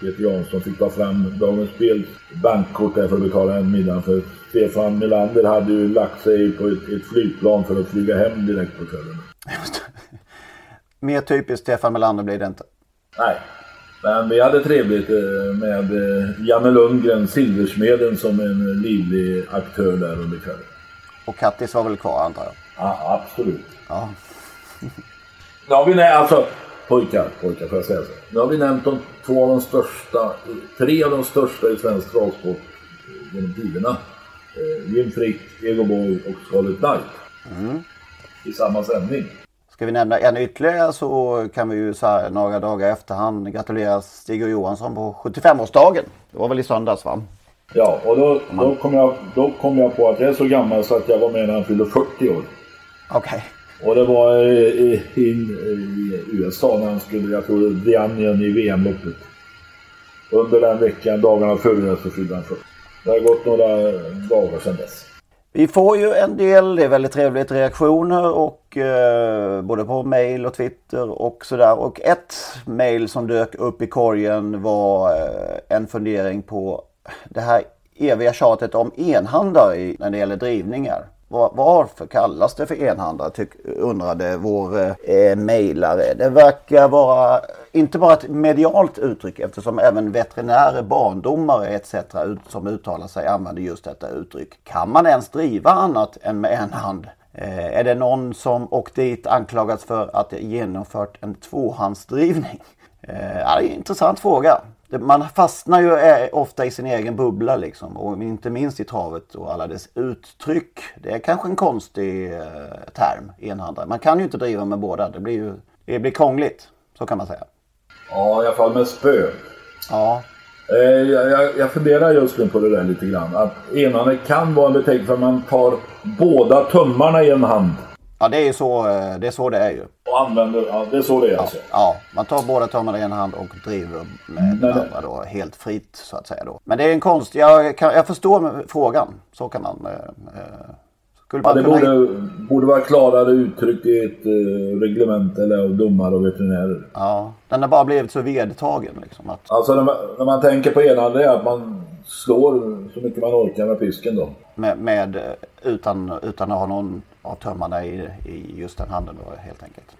[SPEAKER 4] Peter Jansson fick ta fram Dagens Spel bankkort där för att betala en middag. För Stefan Melander hade ju lagt sig på ett, ett flygplan för att flyga hem direkt på kvällen.
[SPEAKER 2] Mer typiskt Stefan Melander blir det inte.
[SPEAKER 4] Nej, men vi hade trevligt eh, med Janne Lundgren, Silversmeden, som en livlig aktör där under kvällen.
[SPEAKER 2] Och Kattis var väl kvar antar jag?
[SPEAKER 4] Ja, absolut.
[SPEAKER 2] Ja.
[SPEAKER 4] ja, vi nej, alltså pojkar, pojkar får jag säga så. Nu har vi nämnt de två av de största, tre av de största i svensk travsport genom tiderna. Eh, Jim Frick, Ego Boy och Scarlett Knight. Mm. I samma sändning.
[SPEAKER 2] Ska vi nämna en ytterligare så kan vi ju så här några dagar efter han gratulera Stig och Johansson på 75-årsdagen. Det var väl i söndags va?
[SPEAKER 4] Ja, och då, då, kom jag, då kom jag på att jag är så gammal så att jag var med när han fyllde 40 år.
[SPEAKER 2] Okej. Okay.
[SPEAKER 4] Och det var i, i, i USA när han skulle, jag tror, The Onion i VM-loppet. Under den veckan, dagarna före så fyllde han 40. Det har gått några dagar sedan dess.
[SPEAKER 2] Vi får ju en del, det är väldigt trevligt, reaktioner och eh, både på mail och Twitter och sådär. Och ett mail som dök upp i korgen var eh, en fundering på det här eviga tjatet om enhandare när det gäller drivningar. Var, varför kallas det för enhandare tyck, undrade vår eh, mejlare. Det verkar vara inte bara ett medialt uttryck eftersom även veterinärer, barndomare etc. Ut, som uttalar sig använder just detta uttryck. Kan man ens driva annat än med en hand? Eh, är det någon som åkt dit anklagats för att genomfört en tvåhandsdrivning? Eh, ja, det är en intressant fråga man fastnar ju eh, ofta i sin egen bubbla liksom och inte minst i travet och alla dess uttryck. Det är kanske en konstig eh, term, enhandare. Man kan ju inte driva med båda. Det blir ju det blir krångligt. Så kan man säga.
[SPEAKER 4] Ja, i alla fall med spö.
[SPEAKER 2] Ja.
[SPEAKER 4] Eh, jag, jag, jag funderar just nu på det där lite grann. Att enhandare kan vara en beteckning för att man tar båda tummarna i en hand.
[SPEAKER 2] Ja, det är ju så det är, så det är ju.
[SPEAKER 4] Och använder, ja, det är så det är
[SPEAKER 2] ja,
[SPEAKER 4] alltså?
[SPEAKER 2] Ja, man tar båda tummarna i en hand och driver med den andra då helt fritt så att säga då. Men det är en konst, jag, kan, jag förstår frågan. Så kan man. Eh,
[SPEAKER 4] skulle man ja, det kunna... borde, borde vara klarare uttryckt i ett eh, reglement eller av domare och veterinärer.
[SPEAKER 2] Ja, den har bara blivit så vedtagen liksom. Att...
[SPEAKER 4] Alltså när man, när man tänker på enhand är att man slår så mycket man orkar med pisken då.
[SPEAKER 2] Med, med utan, utan att ha någon av tömmarna i, i just den handen då helt enkelt.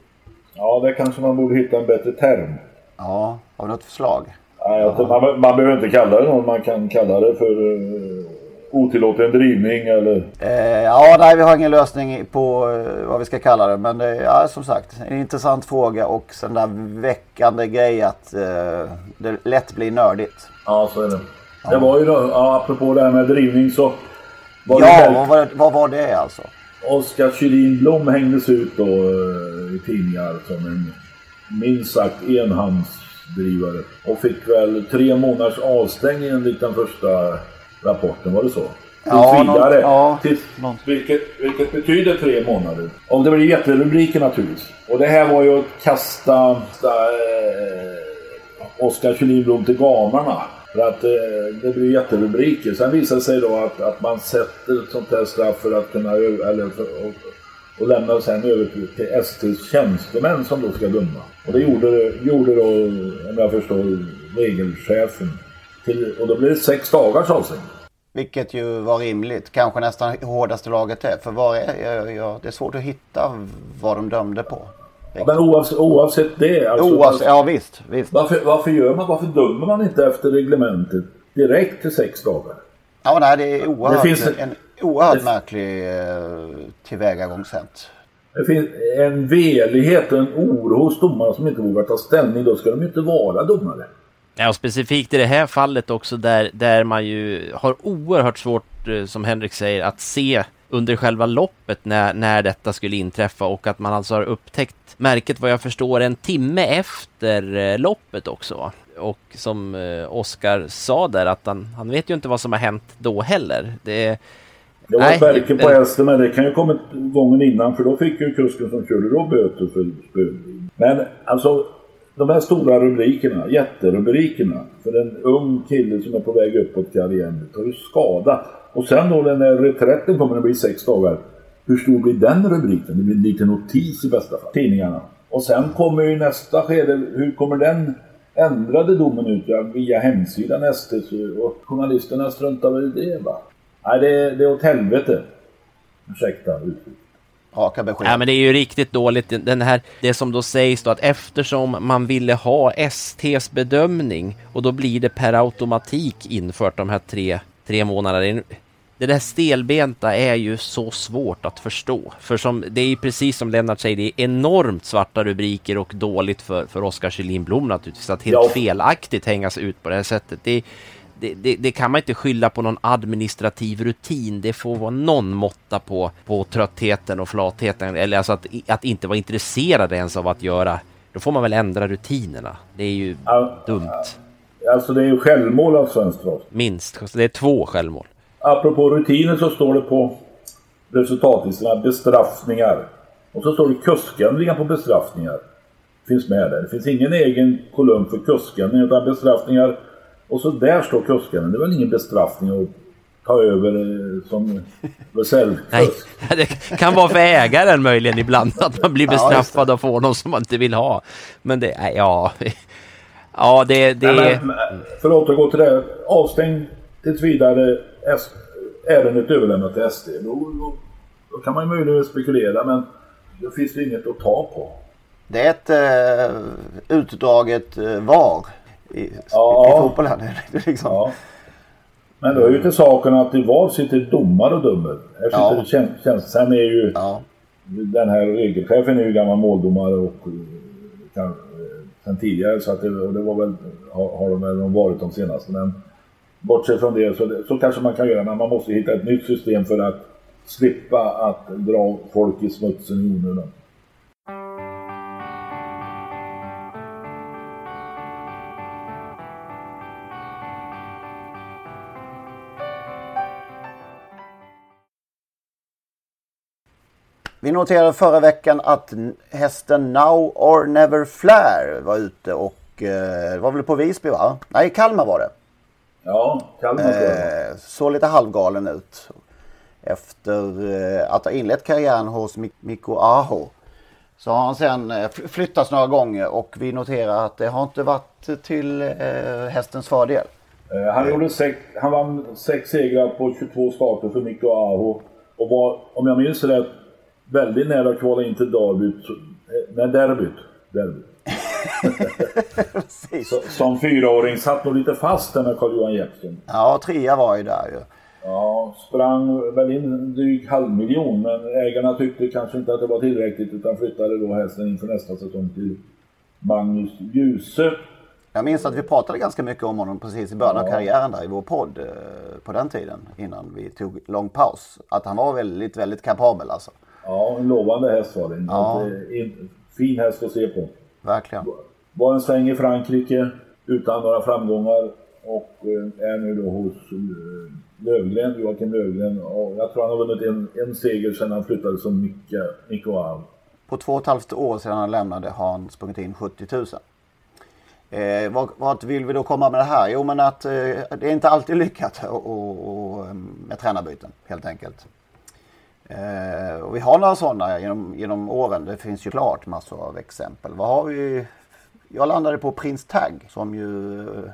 [SPEAKER 4] Ja, det kanske man borde hitta en bättre term.
[SPEAKER 2] Ja, har du något förslag?
[SPEAKER 4] Nej, ja. man, man behöver inte kalla det något, man kan kalla det för uh, otillåten drivning eller?
[SPEAKER 2] Eh, ja, nej vi har ingen lösning på uh, vad vi ska kalla det. Men uh, ja, som sagt, en intressant fråga och sen där väckande grej att det lätt blir nördigt.
[SPEAKER 4] Ja, så är det. Ja. Det var ju då, ja, apropå det här med drivning så...
[SPEAKER 2] Var ja, vad var, vad var det alltså?
[SPEAKER 4] Oskar Kjellin Blom hängdes ut då eh, i tidningar som en minst sagt enhandsdrivare. Och fick väl tre månaders avstängning enligt den första rapporten, var det så?
[SPEAKER 2] Ja, vidare. Någon, ja,
[SPEAKER 4] till, vilket, vilket betyder tre månader. Och det blir jätterubriker naturligtvis. Och det här var ju att kasta äh, Oskar Kjellin Blom till gamarna. För att eh, det blir jätterubriker. Sen visar det sig då att, att man sätter ett sånt här straff för att kunna eller för, och, och lämna sen över till, till STs tjänstemän som då ska döma. Och det gjorde, gjorde då, om jag förstår, regelchefen. Till, och då blir det sex dagars avstängning.
[SPEAKER 2] Vilket ju var rimligt. Kanske nästan hårdaste laget är. För var är, jag, jag, det är svårt att hitta vad de dömde på.
[SPEAKER 4] Men oavsett, oavsett det. Alltså,
[SPEAKER 2] oavsett, ja visst. visst.
[SPEAKER 4] Varför, varför gör man, varför dömer man inte efter reglementet direkt till sex dagar?
[SPEAKER 2] Ja, nej, det är oerhört, det finns en, oerhört det, märklig eh, tillvägagångssätt.
[SPEAKER 4] Det finns en velighet och en oro hos domare som inte vågar ta ställning. Då ska de inte vara domare.
[SPEAKER 3] Ja, och specifikt i det här fallet också där, där man ju har oerhört svårt, eh, som Henrik säger, att se under själva loppet när, när detta skulle inträffa och att man alltså har upptäckt märket vad jag förstår en timme efter eh, loppet också. Och som eh, Oskar sa där att han, han vet ju inte vad som har hänt då heller. Det,
[SPEAKER 4] det var ett märke på hästen men det kan ju kommit gången innan för då fick ju kusken som körde då böter för spödrivning. Men alltså de här stora rubrikerna, jätterubrikerna för en ung kille som är på väg uppåt karriären, tar ju skada. Och sen då när reträtten kommer att bli sex dagar hur stor blir den rubriken? Det blir en liten notis i bästa fall. Tidningarna. Och sen kommer ju nästa skede, hur kommer den ändrade domen ut? Ja, via hemsidan SD och journalisterna struntar väl i det va? Nej, det, det är åt helvete. Ursäkta uttrycket.
[SPEAKER 2] Raka besked.
[SPEAKER 3] Ja, men det är ju riktigt dåligt. Den här, det som då sägs då att eftersom man ville ha STs bedömning och då blir det per automatik infört de här tre, tre månaderna det där stelbenta är ju så svårt att förstå. För som, det är ju precis som Lennart säger, det är enormt svarta rubriker och dåligt för, för Oskar Kjellin Blom naturligtvis att helt felaktigt hängas ut på det här sättet. Det, det, det, det, kan man inte skylla på någon administrativ rutin. Det får vara någon måtta på, på tröttheten och flatheten. Eller alltså att, att inte vara intresserad ens av att göra. Då får man väl ändra rutinerna. Det är ju ja, dumt.
[SPEAKER 4] Alltså det är ju självmål av svensk
[SPEAKER 3] Minst. Det är två självmål apropå
[SPEAKER 4] rutiner så står det på resultatlistorna bestraffningar. Och så står det kuskändringar på bestraffningar. Finns med där. Det finns ingen egen kolumn för kuskändringar utan bestraffningar. Och så där står kuskändring. Det är väl ingen bestraffning att ta över eh, som reservkusk.
[SPEAKER 3] Nej, det kan vara för ägaren möjligen ibland att man blir bestraffad och får någon som man inte vill ha. Men det, ja... Ja, det... det...
[SPEAKER 4] Nej, men, för att återgå till det. Avstängd tills vidare. Ärendet överlämnat till SD. Då, då, då kan man ju möjligen spekulera men då finns det inget att ta på.
[SPEAKER 2] Det är ett eh, utdraget eh, VAR i,
[SPEAKER 4] Ja.
[SPEAKER 2] i fotbollen. Det är liksom.
[SPEAKER 4] Ja. Men då är ju till saken att i VAR sitter domare och dömer. Här sitter
[SPEAKER 2] Ja.
[SPEAKER 4] ja. tjänst, tjänst, Sen är ju den här regelchefen är ju gammal måldomare och eh, kan, eh, sen tidigare så att det, och det var väl, har, har de väl varit de senaste. Men bortsett från det så, det så kanske man kan göra men man måste hitta ett nytt system för att slippa att dra folk i smutsen i onödan.
[SPEAKER 2] Vi noterade förra veckan att hästen Now or Never Flare var ute och eh, det var väl på Visby va? Nej, Kalmar var det.
[SPEAKER 4] Ja, Kalmar.
[SPEAKER 2] Eh, såg lite halvgalen ut. Efter eh, att ha inlett karriären hos Mik- Mikko Aho. Så har han sen eh, fly- flyttats några gånger och vi noterar att det har inte varit till hästens fördel.
[SPEAKER 4] Han, gjorde sex, han vann sex segrar på 22 starter för Mikko Aho. Och var, om jag minns rätt, väldigt nära att kvala in till derbyt. eh, Nej, derbyt. derbyt. Så, som fyraåring satt nog lite fast där med Carl-Johan Jeppsson.
[SPEAKER 2] Ja, trea var ju där ju.
[SPEAKER 4] Ja, sprang väl in en dryg halv miljon men ägarna tyckte kanske inte att det var tillräckligt utan flyttade då hästen inför nästa säsong till Magnus Djuse.
[SPEAKER 2] Jag minns att vi pratade ganska mycket om honom precis i början av
[SPEAKER 4] Ja.
[SPEAKER 2] karriären där i vår podd eh, på den tiden innan vi tog lång paus. Att han var väldigt, väldigt kapabel alltså.
[SPEAKER 4] Ja, en lovande häst var det.
[SPEAKER 2] Ja.
[SPEAKER 4] En, en fin häst att se på.
[SPEAKER 2] Verkligen.
[SPEAKER 4] Var en sväng i Frankrike utan några framgångar och eh, är nu då hos eh, Lövgren, Joakim Lövgren. Och jag tror han har vunnit en, en seger sedan han flyttade som Micke, Aho.
[SPEAKER 2] På två och ett halvt år sedan han lämnade har han sprungit in 70 000. Eh, vad, vad vill vi då komma med det här? Jo men att eh, det är inte alltid lyckat och, och, och, eh, med tränarbyten helt enkelt. Eh, och vi har några sådana genom, genom åren. Det finns ju klart massor av exempel. Vad har vi? Jag landade på Prins Tag som ju eh,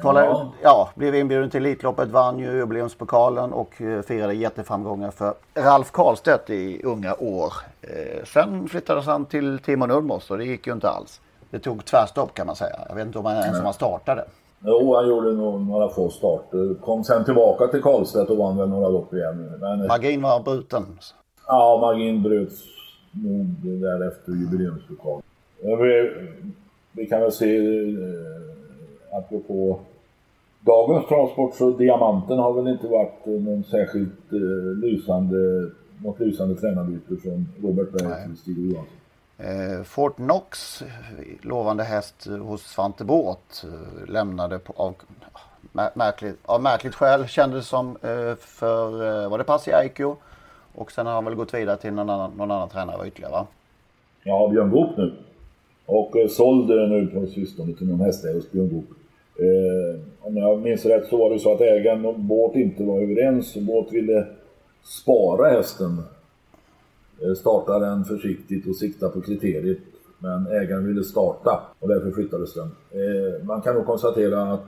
[SPEAKER 2] kvalade,
[SPEAKER 4] Ja.
[SPEAKER 2] ja, blev inbjuden till Elitloppet, vann ju jubileumspokalen och eh, firade jätteframgångar för Ralf Karlstedt i unga år. Eh, sen flyttades han till Timo Nurmos och det gick ju inte alls. Det tog tvärstopp kan man säga. Jag vet inte om han ens om han startade.
[SPEAKER 4] Jo, han gjorde nog några få starter. Kom sen tillbaka till Karlstedt och vann väl några lopp igen. Men,
[SPEAKER 2] Magin var bruten.
[SPEAKER 4] Ja, magin bröts nog därefter jubileumspokal. Ja, Vi, vi kan väl se, eh, apropå dagens travsport, så Diamanten har väl inte varit någon särskilt eh, lysande, något lysande tränarbyte från Robert Berg till Stig Johansson.
[SPEAKER 2] Eh, Fort Knox, lovande häst hos Svante Båth, eh, lämnade på, av, märkligt, av märkligt skäl kändes det som eh, för, var det Pasi Aikio? Och sen har han väl gått vidare till någon annan, någon annan tränare ytterligare va?
[SPEAKER 4] Ja, Björn Goop nu. Och sålde nu på sistone till någon hästägare hos Björn Goop. Eh, om jag minns rätt så var det så att ägaren och Båt inte var överens. Båt ville spara hästen. Eh, starta den försiktigt och sikta på kriteriet. Men ägaren ville starta och därför flyttades den. Eh, man kan nog konstatera att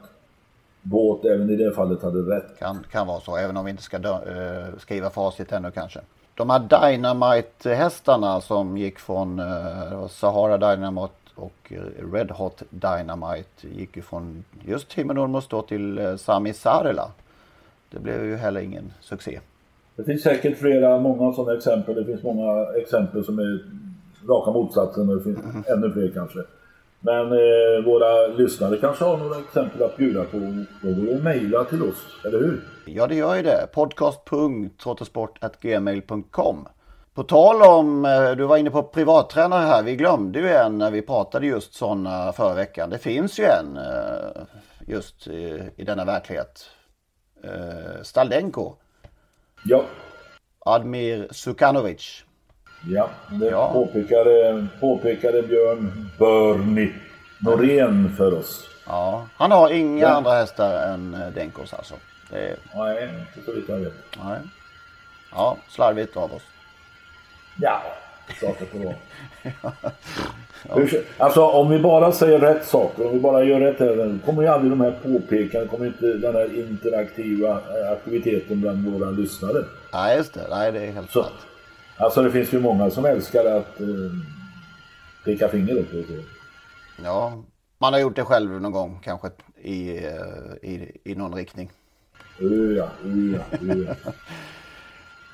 [SPEAKER 4] Båt även i det fallet hade rätt.
[SPEAKER 2] Kan, kan vara så, även om vi inte ska dö, eh, skriva facit ännu kanske. De här Dynamite-hästarna som gick från eh, Sahara Dynamite och Red Hot Dynamite gick ju från just Timo då till eh, Sami Sarela. Det blev ju heller ingen succé.
[SPEAKER 4] Det finns säkert flera, många sådana exempel. Det finns många exempel som är raka motsatsen och det finns ännu fler kanske. Men eh, våra lyssnare kanske har några exempel att bjuda på. Då går det mejla till oss, eller hur?
[SPEAKER 2] Ja, det gör ju det. Podcast.trottosport.gmail.com På tal om, eh, du var inne på privattränare här. Vi glömde ju en när vi pratade just sådana förra veckan. Det finns ju en eh, just i, i denna verklighet. Eh, Staldenko.
[SPEAKER 4] Ja.
[SPEAKER 2] Admir Sukanovic.
[SPEAKER 4] Ja, det ja. Påpekade, påpekade Björn Börni Norén för oss.
[SPEAKER 2] Ja, han har inga ja. andra hästar än eh, Denkos alltså.
[SPEAKER 4] Är... Nej, inte så vitt jag vet.
[SPEAKER 2] Nej. Ja, slarvigt av oss.
[SPEAKER 4] Ja, får vara. ja. Alltså om vi bara säger rätt saker, om vi bara gör rätt här, kommer ju aldrig de här påpekandena, kommer inte den här interaktiva eh, aktiviteten bland våra lyssnare.
[SPEAKER 2] Nej, just det. Nej, det är helt
[SPEAKER 4] så, Alltså det finns ju många som älskar att eh, peka finger upp.
[SPEAKER 2] Ja, man har gjort det själv någon gång kanske i, eh, i, i någon riktning.
[SPEAKER 4] Ja, ja, ja.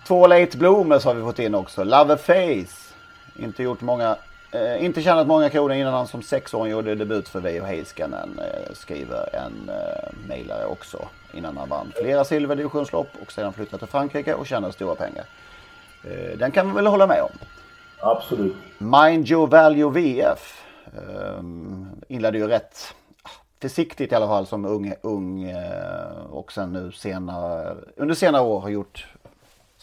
[SPEAKER 2] Två late bloomers har vi fått in också. Love Face. Inte gjort många Eh, inte tjänat många kronor innan han som sexåring gjorde debut för Veijo Heiskanen. Eh, skriver en eh, mejlare också. Innan han vann flera silverdivisionslopp och sedan flyttade till Frankrike och tjänade stora pengar. Eh, den kan vi väl hålla med om.
[SPEAKER 4] Absolut.
[SPEAKER 2] Mind Your Value VF. Eh, inledde ju rätt försiktigt i alla fall som ung, ung eh, och sen nu senare, under senare år har gjort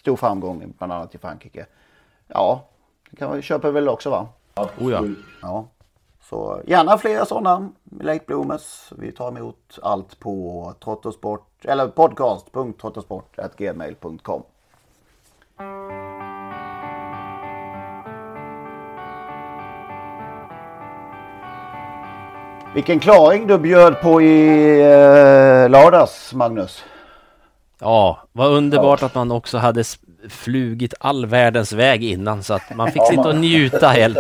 [SPEAKER 2] stor framgång bland annat i Frankrike. Ja, det kan vi köpa väl också va?
[SPEAKER 4] Oh ja.
[SPEAKER 2] ja. Så gärna fler sådana Lake Bloomers. Vi tar emot allt på trottosport eller podcast.trottosport.gmail.com. Vilken klaring du bjöd på i eh, lördags, Magnus.
[SPEAKER 3] Ja, vad underbart ja. att man också hade flugit all världens väg innan så att man fick sitta och njuta helt.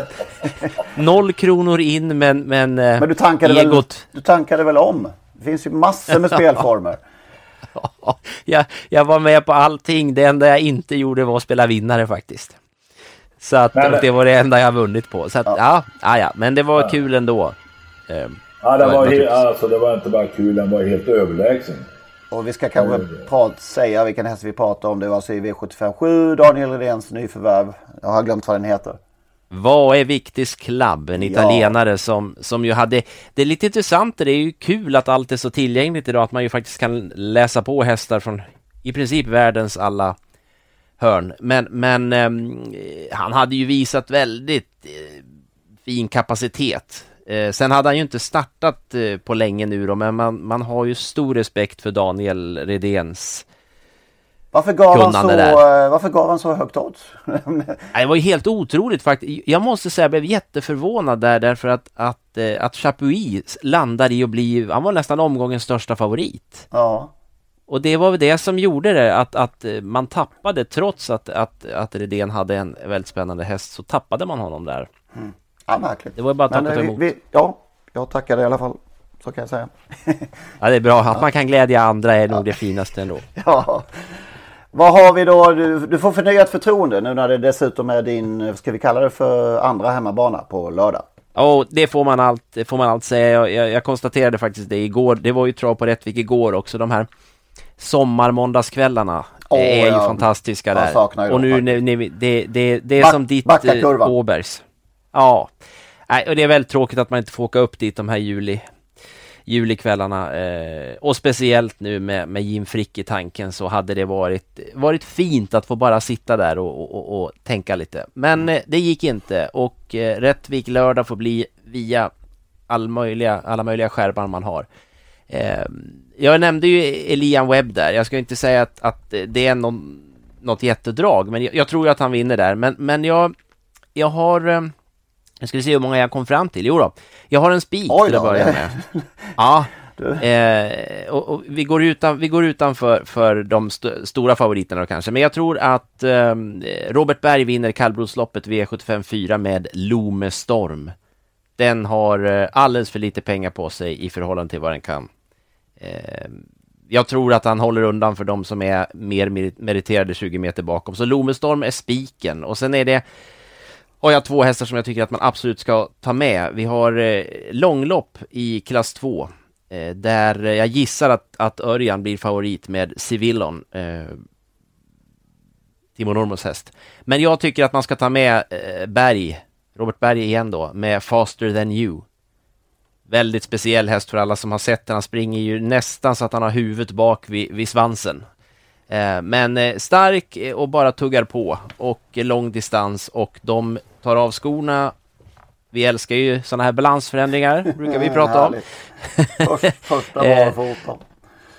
[SPEAKER 3] Noll kronor in men, men,
[SPEAKER 2] eh, men du tankade, egot... väl, du tankade väl om? Det finns ju massor med spelformer.
[SPEAKER 3] ja, jag, jag var med på allting. Det enda jag inte gjorde var att spela vinnare faktiskt. Så att men, det var det enda jag vunnit på. Så att, ja. Ja, ja, men det var ja. kul ändå.
[SPEAKER 4] Ehm, ja, det var, helt, alltså, det var inte bara kul, den var helt överlägsen.
[SPEAKER 2] Och vi ska kanske prat, säga vilken häst vi pratar om. Det var alltså i V757, Daniel Redéns nyförvärv. Jag har glömt vad den heter.
[SPEAKER 3] Vad är Victis Club? En italienare ja. som, som ju hade... Det är lite intressant, det är ju kul att allt är så tillgängligt idag att man ju faktiskt kan läsa på hästar från i princip världens alla hörn. Men, men eh, han hade ju visat väldigt eh, fin kapacitet Eh, sen hade han ju inte startat eh, på länge nu då, men man, man har ju stor respekt för Daniel Redéns
[SPEAKER 2] varför gav, han så, där. Eh, varför gav han så högt odds?
[SPEAKER 3] det var ju helt otroligt faktiskt. Jag måste säga jag blev jätteförvånad där därför att, att, eh, att Chapuis landade i att bli, han var nästan omgångens största favorit.
[SPEAKER 2] Ja.
[SPEAKER 3] Och det var väl det som gjorde det, att, att man tappade trots att, att, att Redén hade en väldigt spännande häst så tappade man honom där.
[SPEAKER 2] Mm. Ja, märkligt.
[SPEAKER 3] Det var bara att tacka eh, emot. Vi,
[SPEAKER 2] ja, jag tackar i alla fall. Så kan jag säga.
[SPEAKER 3] ja, det är bra. Att man kan glädja andra är nog det finaste ändå.
[SPEAKER 2] Ja. Vad har vi då? Du, du får förnyat förtroende nu när det dessutom är din, ska vi kalla det för andra hemmabana på lördag?
[SPEAKER 3] Ja, oh, det får man allt, får man allt säga. Jag, jag, jag, konstaterade faktiskt det igår. Det var ju trav på Rättvik igår också. De här sommarmåndagskvällarna oh, är ju fantastiska där. Och nu, nu, nu det, det, det är Back, som ditt eh, Åbergs. Ja, Nej, och det är väldigt tråkigt att man inte får åka upp dit de här juli, julikvällarna. Eh, och speciellt nu med, med Jim Frick i tanken så hade det varit, varit fint att få bara sitta där och, och, och tänka lite. Men eh, det gick inte och eh, Rättvik lördag får bli via all möjliga, alla möjliga skärmar man har. Eh, jag nämnde ju Elian Webb där. Jag ska inte säga att, att det är någon, något jättedrag, men jag, jag tror att han vinner där. Men, men jag, jag har eh, jag ska se hur många jag kom fram till. Jo då, jag har en spik till att börja med. Ja, eh, och, och, vi, går utan, vi går utanför för de st stora favoriterna då kanske. Men jag tror att eh, Robert Berg vinner kallblodsloppet V75 4 med Lome Storm. Den har eh, alldeles för lite pengar på sig i förhållande till vad den kan. Eh, jag tror att han håller undan för de som är mer meriterade 20 meter bakom. Så Lome Storm är spiken och sen är det har jag två hästar som jag tycker att man absolut ska ta med. Vi har eh, långlopp i klass 2 eh, där jag gissar att, att Örjan blir favorit med Civillon. Eh, Timo Normos häst. Men jag tycker att man ska ta med eh, Berg, Robert Berg igen då, med Faster than you. Väldigt speciell häst för alla som har sett den. Han springer ju nästan så att han har huvudet bak vid, vid svansen. Eh, men eh, stark och bara tuggar på och lång distans och de tar av skorna. Vi älskar ju sådana här balansförändringar, brukar vi prata om.
[SPEAKER 2] Först, första barfota.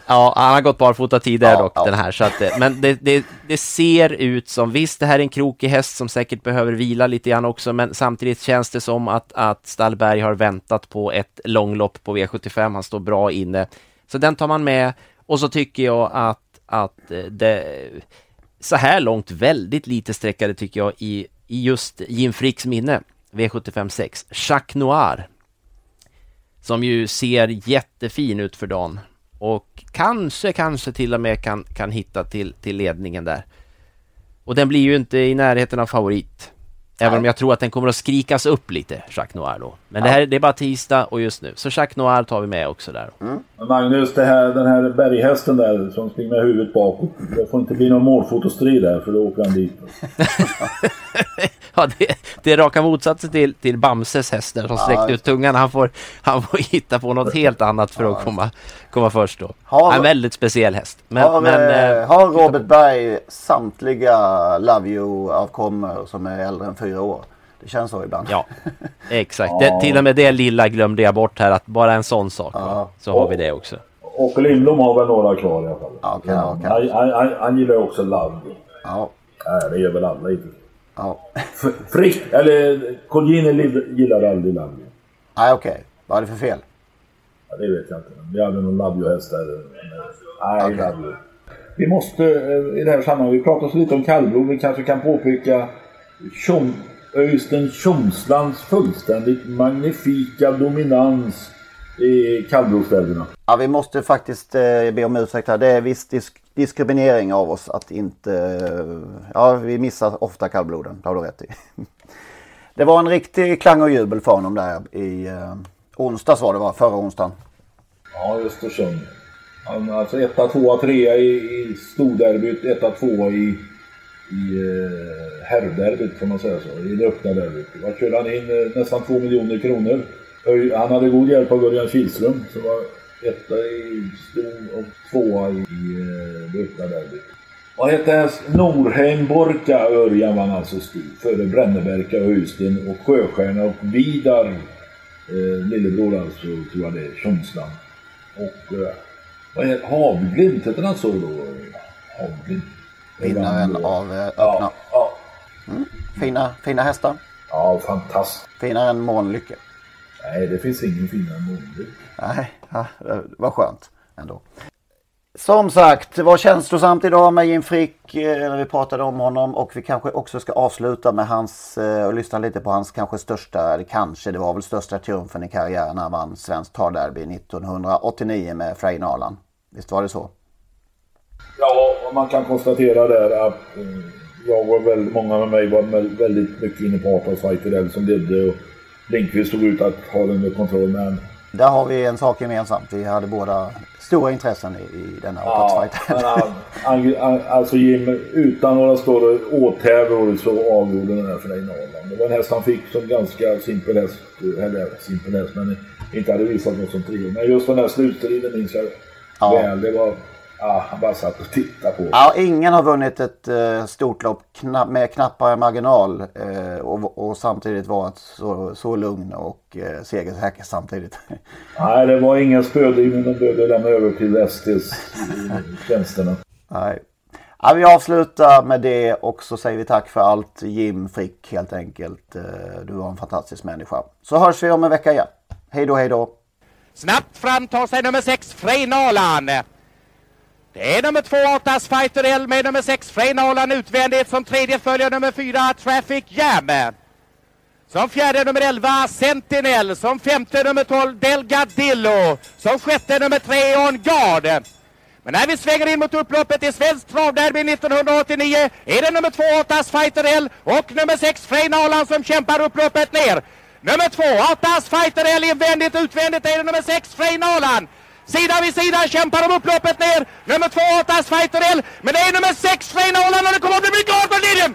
[SPEAKER 3] Ja, han har gått barfota tidigare
[SPEAKER 2] Ja,
[SPEAKER 3] dock,
[SPEAKER 2] ja.
[SPEAKER 3] den här. Så att, eh, men det, det, det ser ut som, visst det här är en krokig häst som säkert behöver vila lite grann också, men samtidigt känns det som att, att Stallberg har väntat på ett långlopp på V75. Han står bra inne. Så den tar man med. Och så tycker jag att, att eh, det, så här långt väldigt lite sträckade tycker jag i, i just Jim Fricks minne. V75 6. Jacques Noir. Som ju ser jättefin ut för dagen. Och kanske, kanske till och med kan, kan hitta till, till ledningen där. Och den blir ju inte i närheten av favorit. Även om jag tror att den kommer att skrikas upp lite, Jacques Noir då. Men det här det är bara tisdag och just nu. Så Jacques Noir tar vi med också där.
[SPEAKER 4] Men Magnus, det här, den här berghästen där som springer med huvudet bakåt. Det får inte bli någon målfotostrid där för då åker han dit.
[SPEAKER 3] Ja, det, det är raka motsatsen till, till Bamses häst där som
[SPEAKER 2] Ja,
[SPEAKER 3] sträckte ut tungan. Han får, han får hitta på något helt annat för att komma, komma först då.
[SPEAKER 2] Har-
[SPEAKER 3] en väldigt speciell häst. Men,
[SPEAKER 2] har,
[SPEAKER 3] men,
[SPEAKER 2] eh,
[SPEAKER 3] eh,
[SPEAKER 2] har Robert Berg samtliga Love You-avkommor som är äldre än fyra år? Det känns så ibland.
[SPEAKER 3] Ja, exakt. Det, till och med det lilla glömde jag bort här, att bara en sån sak. Så har vi det också.
[SPEAKER 4] Och Lindblom har väl några kvar i alla fall.
[SPEAKER 2] Ja, kan.
[SPEAKER 4] Han, han, han, han gillar också Love.
[SPEAKER 2] Ja.
[SPEAKER 4] Nej, det gör väl alla inte.
[SPEAKER 2] Ja.
[SPEAKER 4] Frick, eller Colgjini gillar aldrig Love.
[SPEAKER 2] Nej, okej. Vad är det för fel?
[SPEAKER 4] Ja, det vet jag inte. Vi hade någon Love You-häst där. Nej, You. Vi måste eh, i det här sammanhanget, vi pratar så lite om kallblod, vi kanske kan påpeka Tjom, Öystein Tjomslands fullständigt magnifika dominans i kallblodsställena.
[SPEAKER 2] Ja, vi måste faktiskt eh, be om ursäkt här. Det är viss disk diskriminering av oss att inte... eh, ja, vi missar ofta kallbloden. Det har du rätt i. Det var en riktig klang och jubel för honom där i eh, onsdags var det va? Förra onsdagen.
[SPEAKER 4] Ja, Östersund. Han, alltså etta, tvåa, trea i, i storderbyt, etta, tvåa i, i eh, herrderbyt kan man säga så, i det öppna derbyt. Där körde han in eh, nästan två miljoner kronor. Han hade god hjälp av Örjan Kihlström som var etta i stor och tvåa i, i eh, det öppna derbyt. Vad hette häst? Norheim Borka Örjan vann alltså stor före Brännebärka, och Öystein och Sjöstjärna och Vidar eh, lillebror alltså tror jag det är, Tjomsland. Och eh, vad heter Havglimt heter han så då? Havglimt.
[SPEAKER 2] Vinnaren av eh, öppna.
[SPEAKER 4] Ja,
[SPEAKER 2] Mm. Fina, fina hästar.
[SPEAKER 4] ja, fantastiskt.
[SPEAKER 2] Finare än Månlycke.
[SPEAKER 4] Nej, det finns ingen finare än Månlycke.
[SPEAKER 2] Nej, ja, det var skönt ändå. Som sagt, det var känslosamt idag med Jim Frick eh, när vi pratade om honom och vi kanske också ska avsluta med hans eh, och lyssna lite på hans kanske största, eller kanske, det var väl största triumfen i karriären när han vann Svenskt travderby 1989 med Frej Nalan. Visst var det så?
[SPEAKER 4] Ja, och man kan konstatera där att eh, jag var väldigt, många med mig var väldigt mycket inne på Arthur Fighterell som ledde och Lindqvist såg ut att ha den under kontroll men
[SPEAKER 2] där har vi en sak gemensamt. Vi hade båda stora intressen i, i denna
[SPEAKER 4] Ja, men alltså Jim, utan några större åthävor så avgjorde den här finalen. Det var en häst han fick som ganska simpel häst, eller simpel häst, men inte hade visat något som trio. Men just den här slutstriden minns jag
[SPEAKER 2] Ja.
[SPEAKER 4] väl. Det var, ja, han bara satt och tittade på.
[SPEAKER 2] Ja, ingen har vunnit ett eh, stort lopp kna med knappare marginal eh, och, och samtidigt varit så, så lugn och eh, segersäker samtidigt.
[SPEAKER 4] Nej, det var ingen spödrivning de behövde lämna över till STs tjänsterna.
[SPEAKER 2] Nej. Ja, vi avslutar med det och så säger vi tack för allt Jim Frick helt enkelt. Eh, Du var en fantastisk människa. Så hörs vi om en vecka igen. Hej då, hej då.
[SPEAKER 11] Snabbt fram tar sig nummer 6 Freinalan. Det är nummer 2 Artas Fighter L med nummer 6 Freinalan utvändigt. Som tredje följer nummer 4 Traffic Jam. Som fjärde nummer 11 Sentinel. Som femte nummer 12 Delgadillo. Som sjätte nummer 3 On Guard. Men när vi svänger in mot upploppet i Svenskt travderby 1989 är det nummer 2 Artas Fighter L och nummer 6 Freinalan som kämpar upploppet ner. Nummer 2 Artas Fighter L invändigt utvändigt är det nummer 6 Freinalan. Sida vid sida kämpar de upploppet ner. Nummer två, Atas Fighter L men det är nummer 6 Freinalan och det kommer att bli mycket hårt på linjen.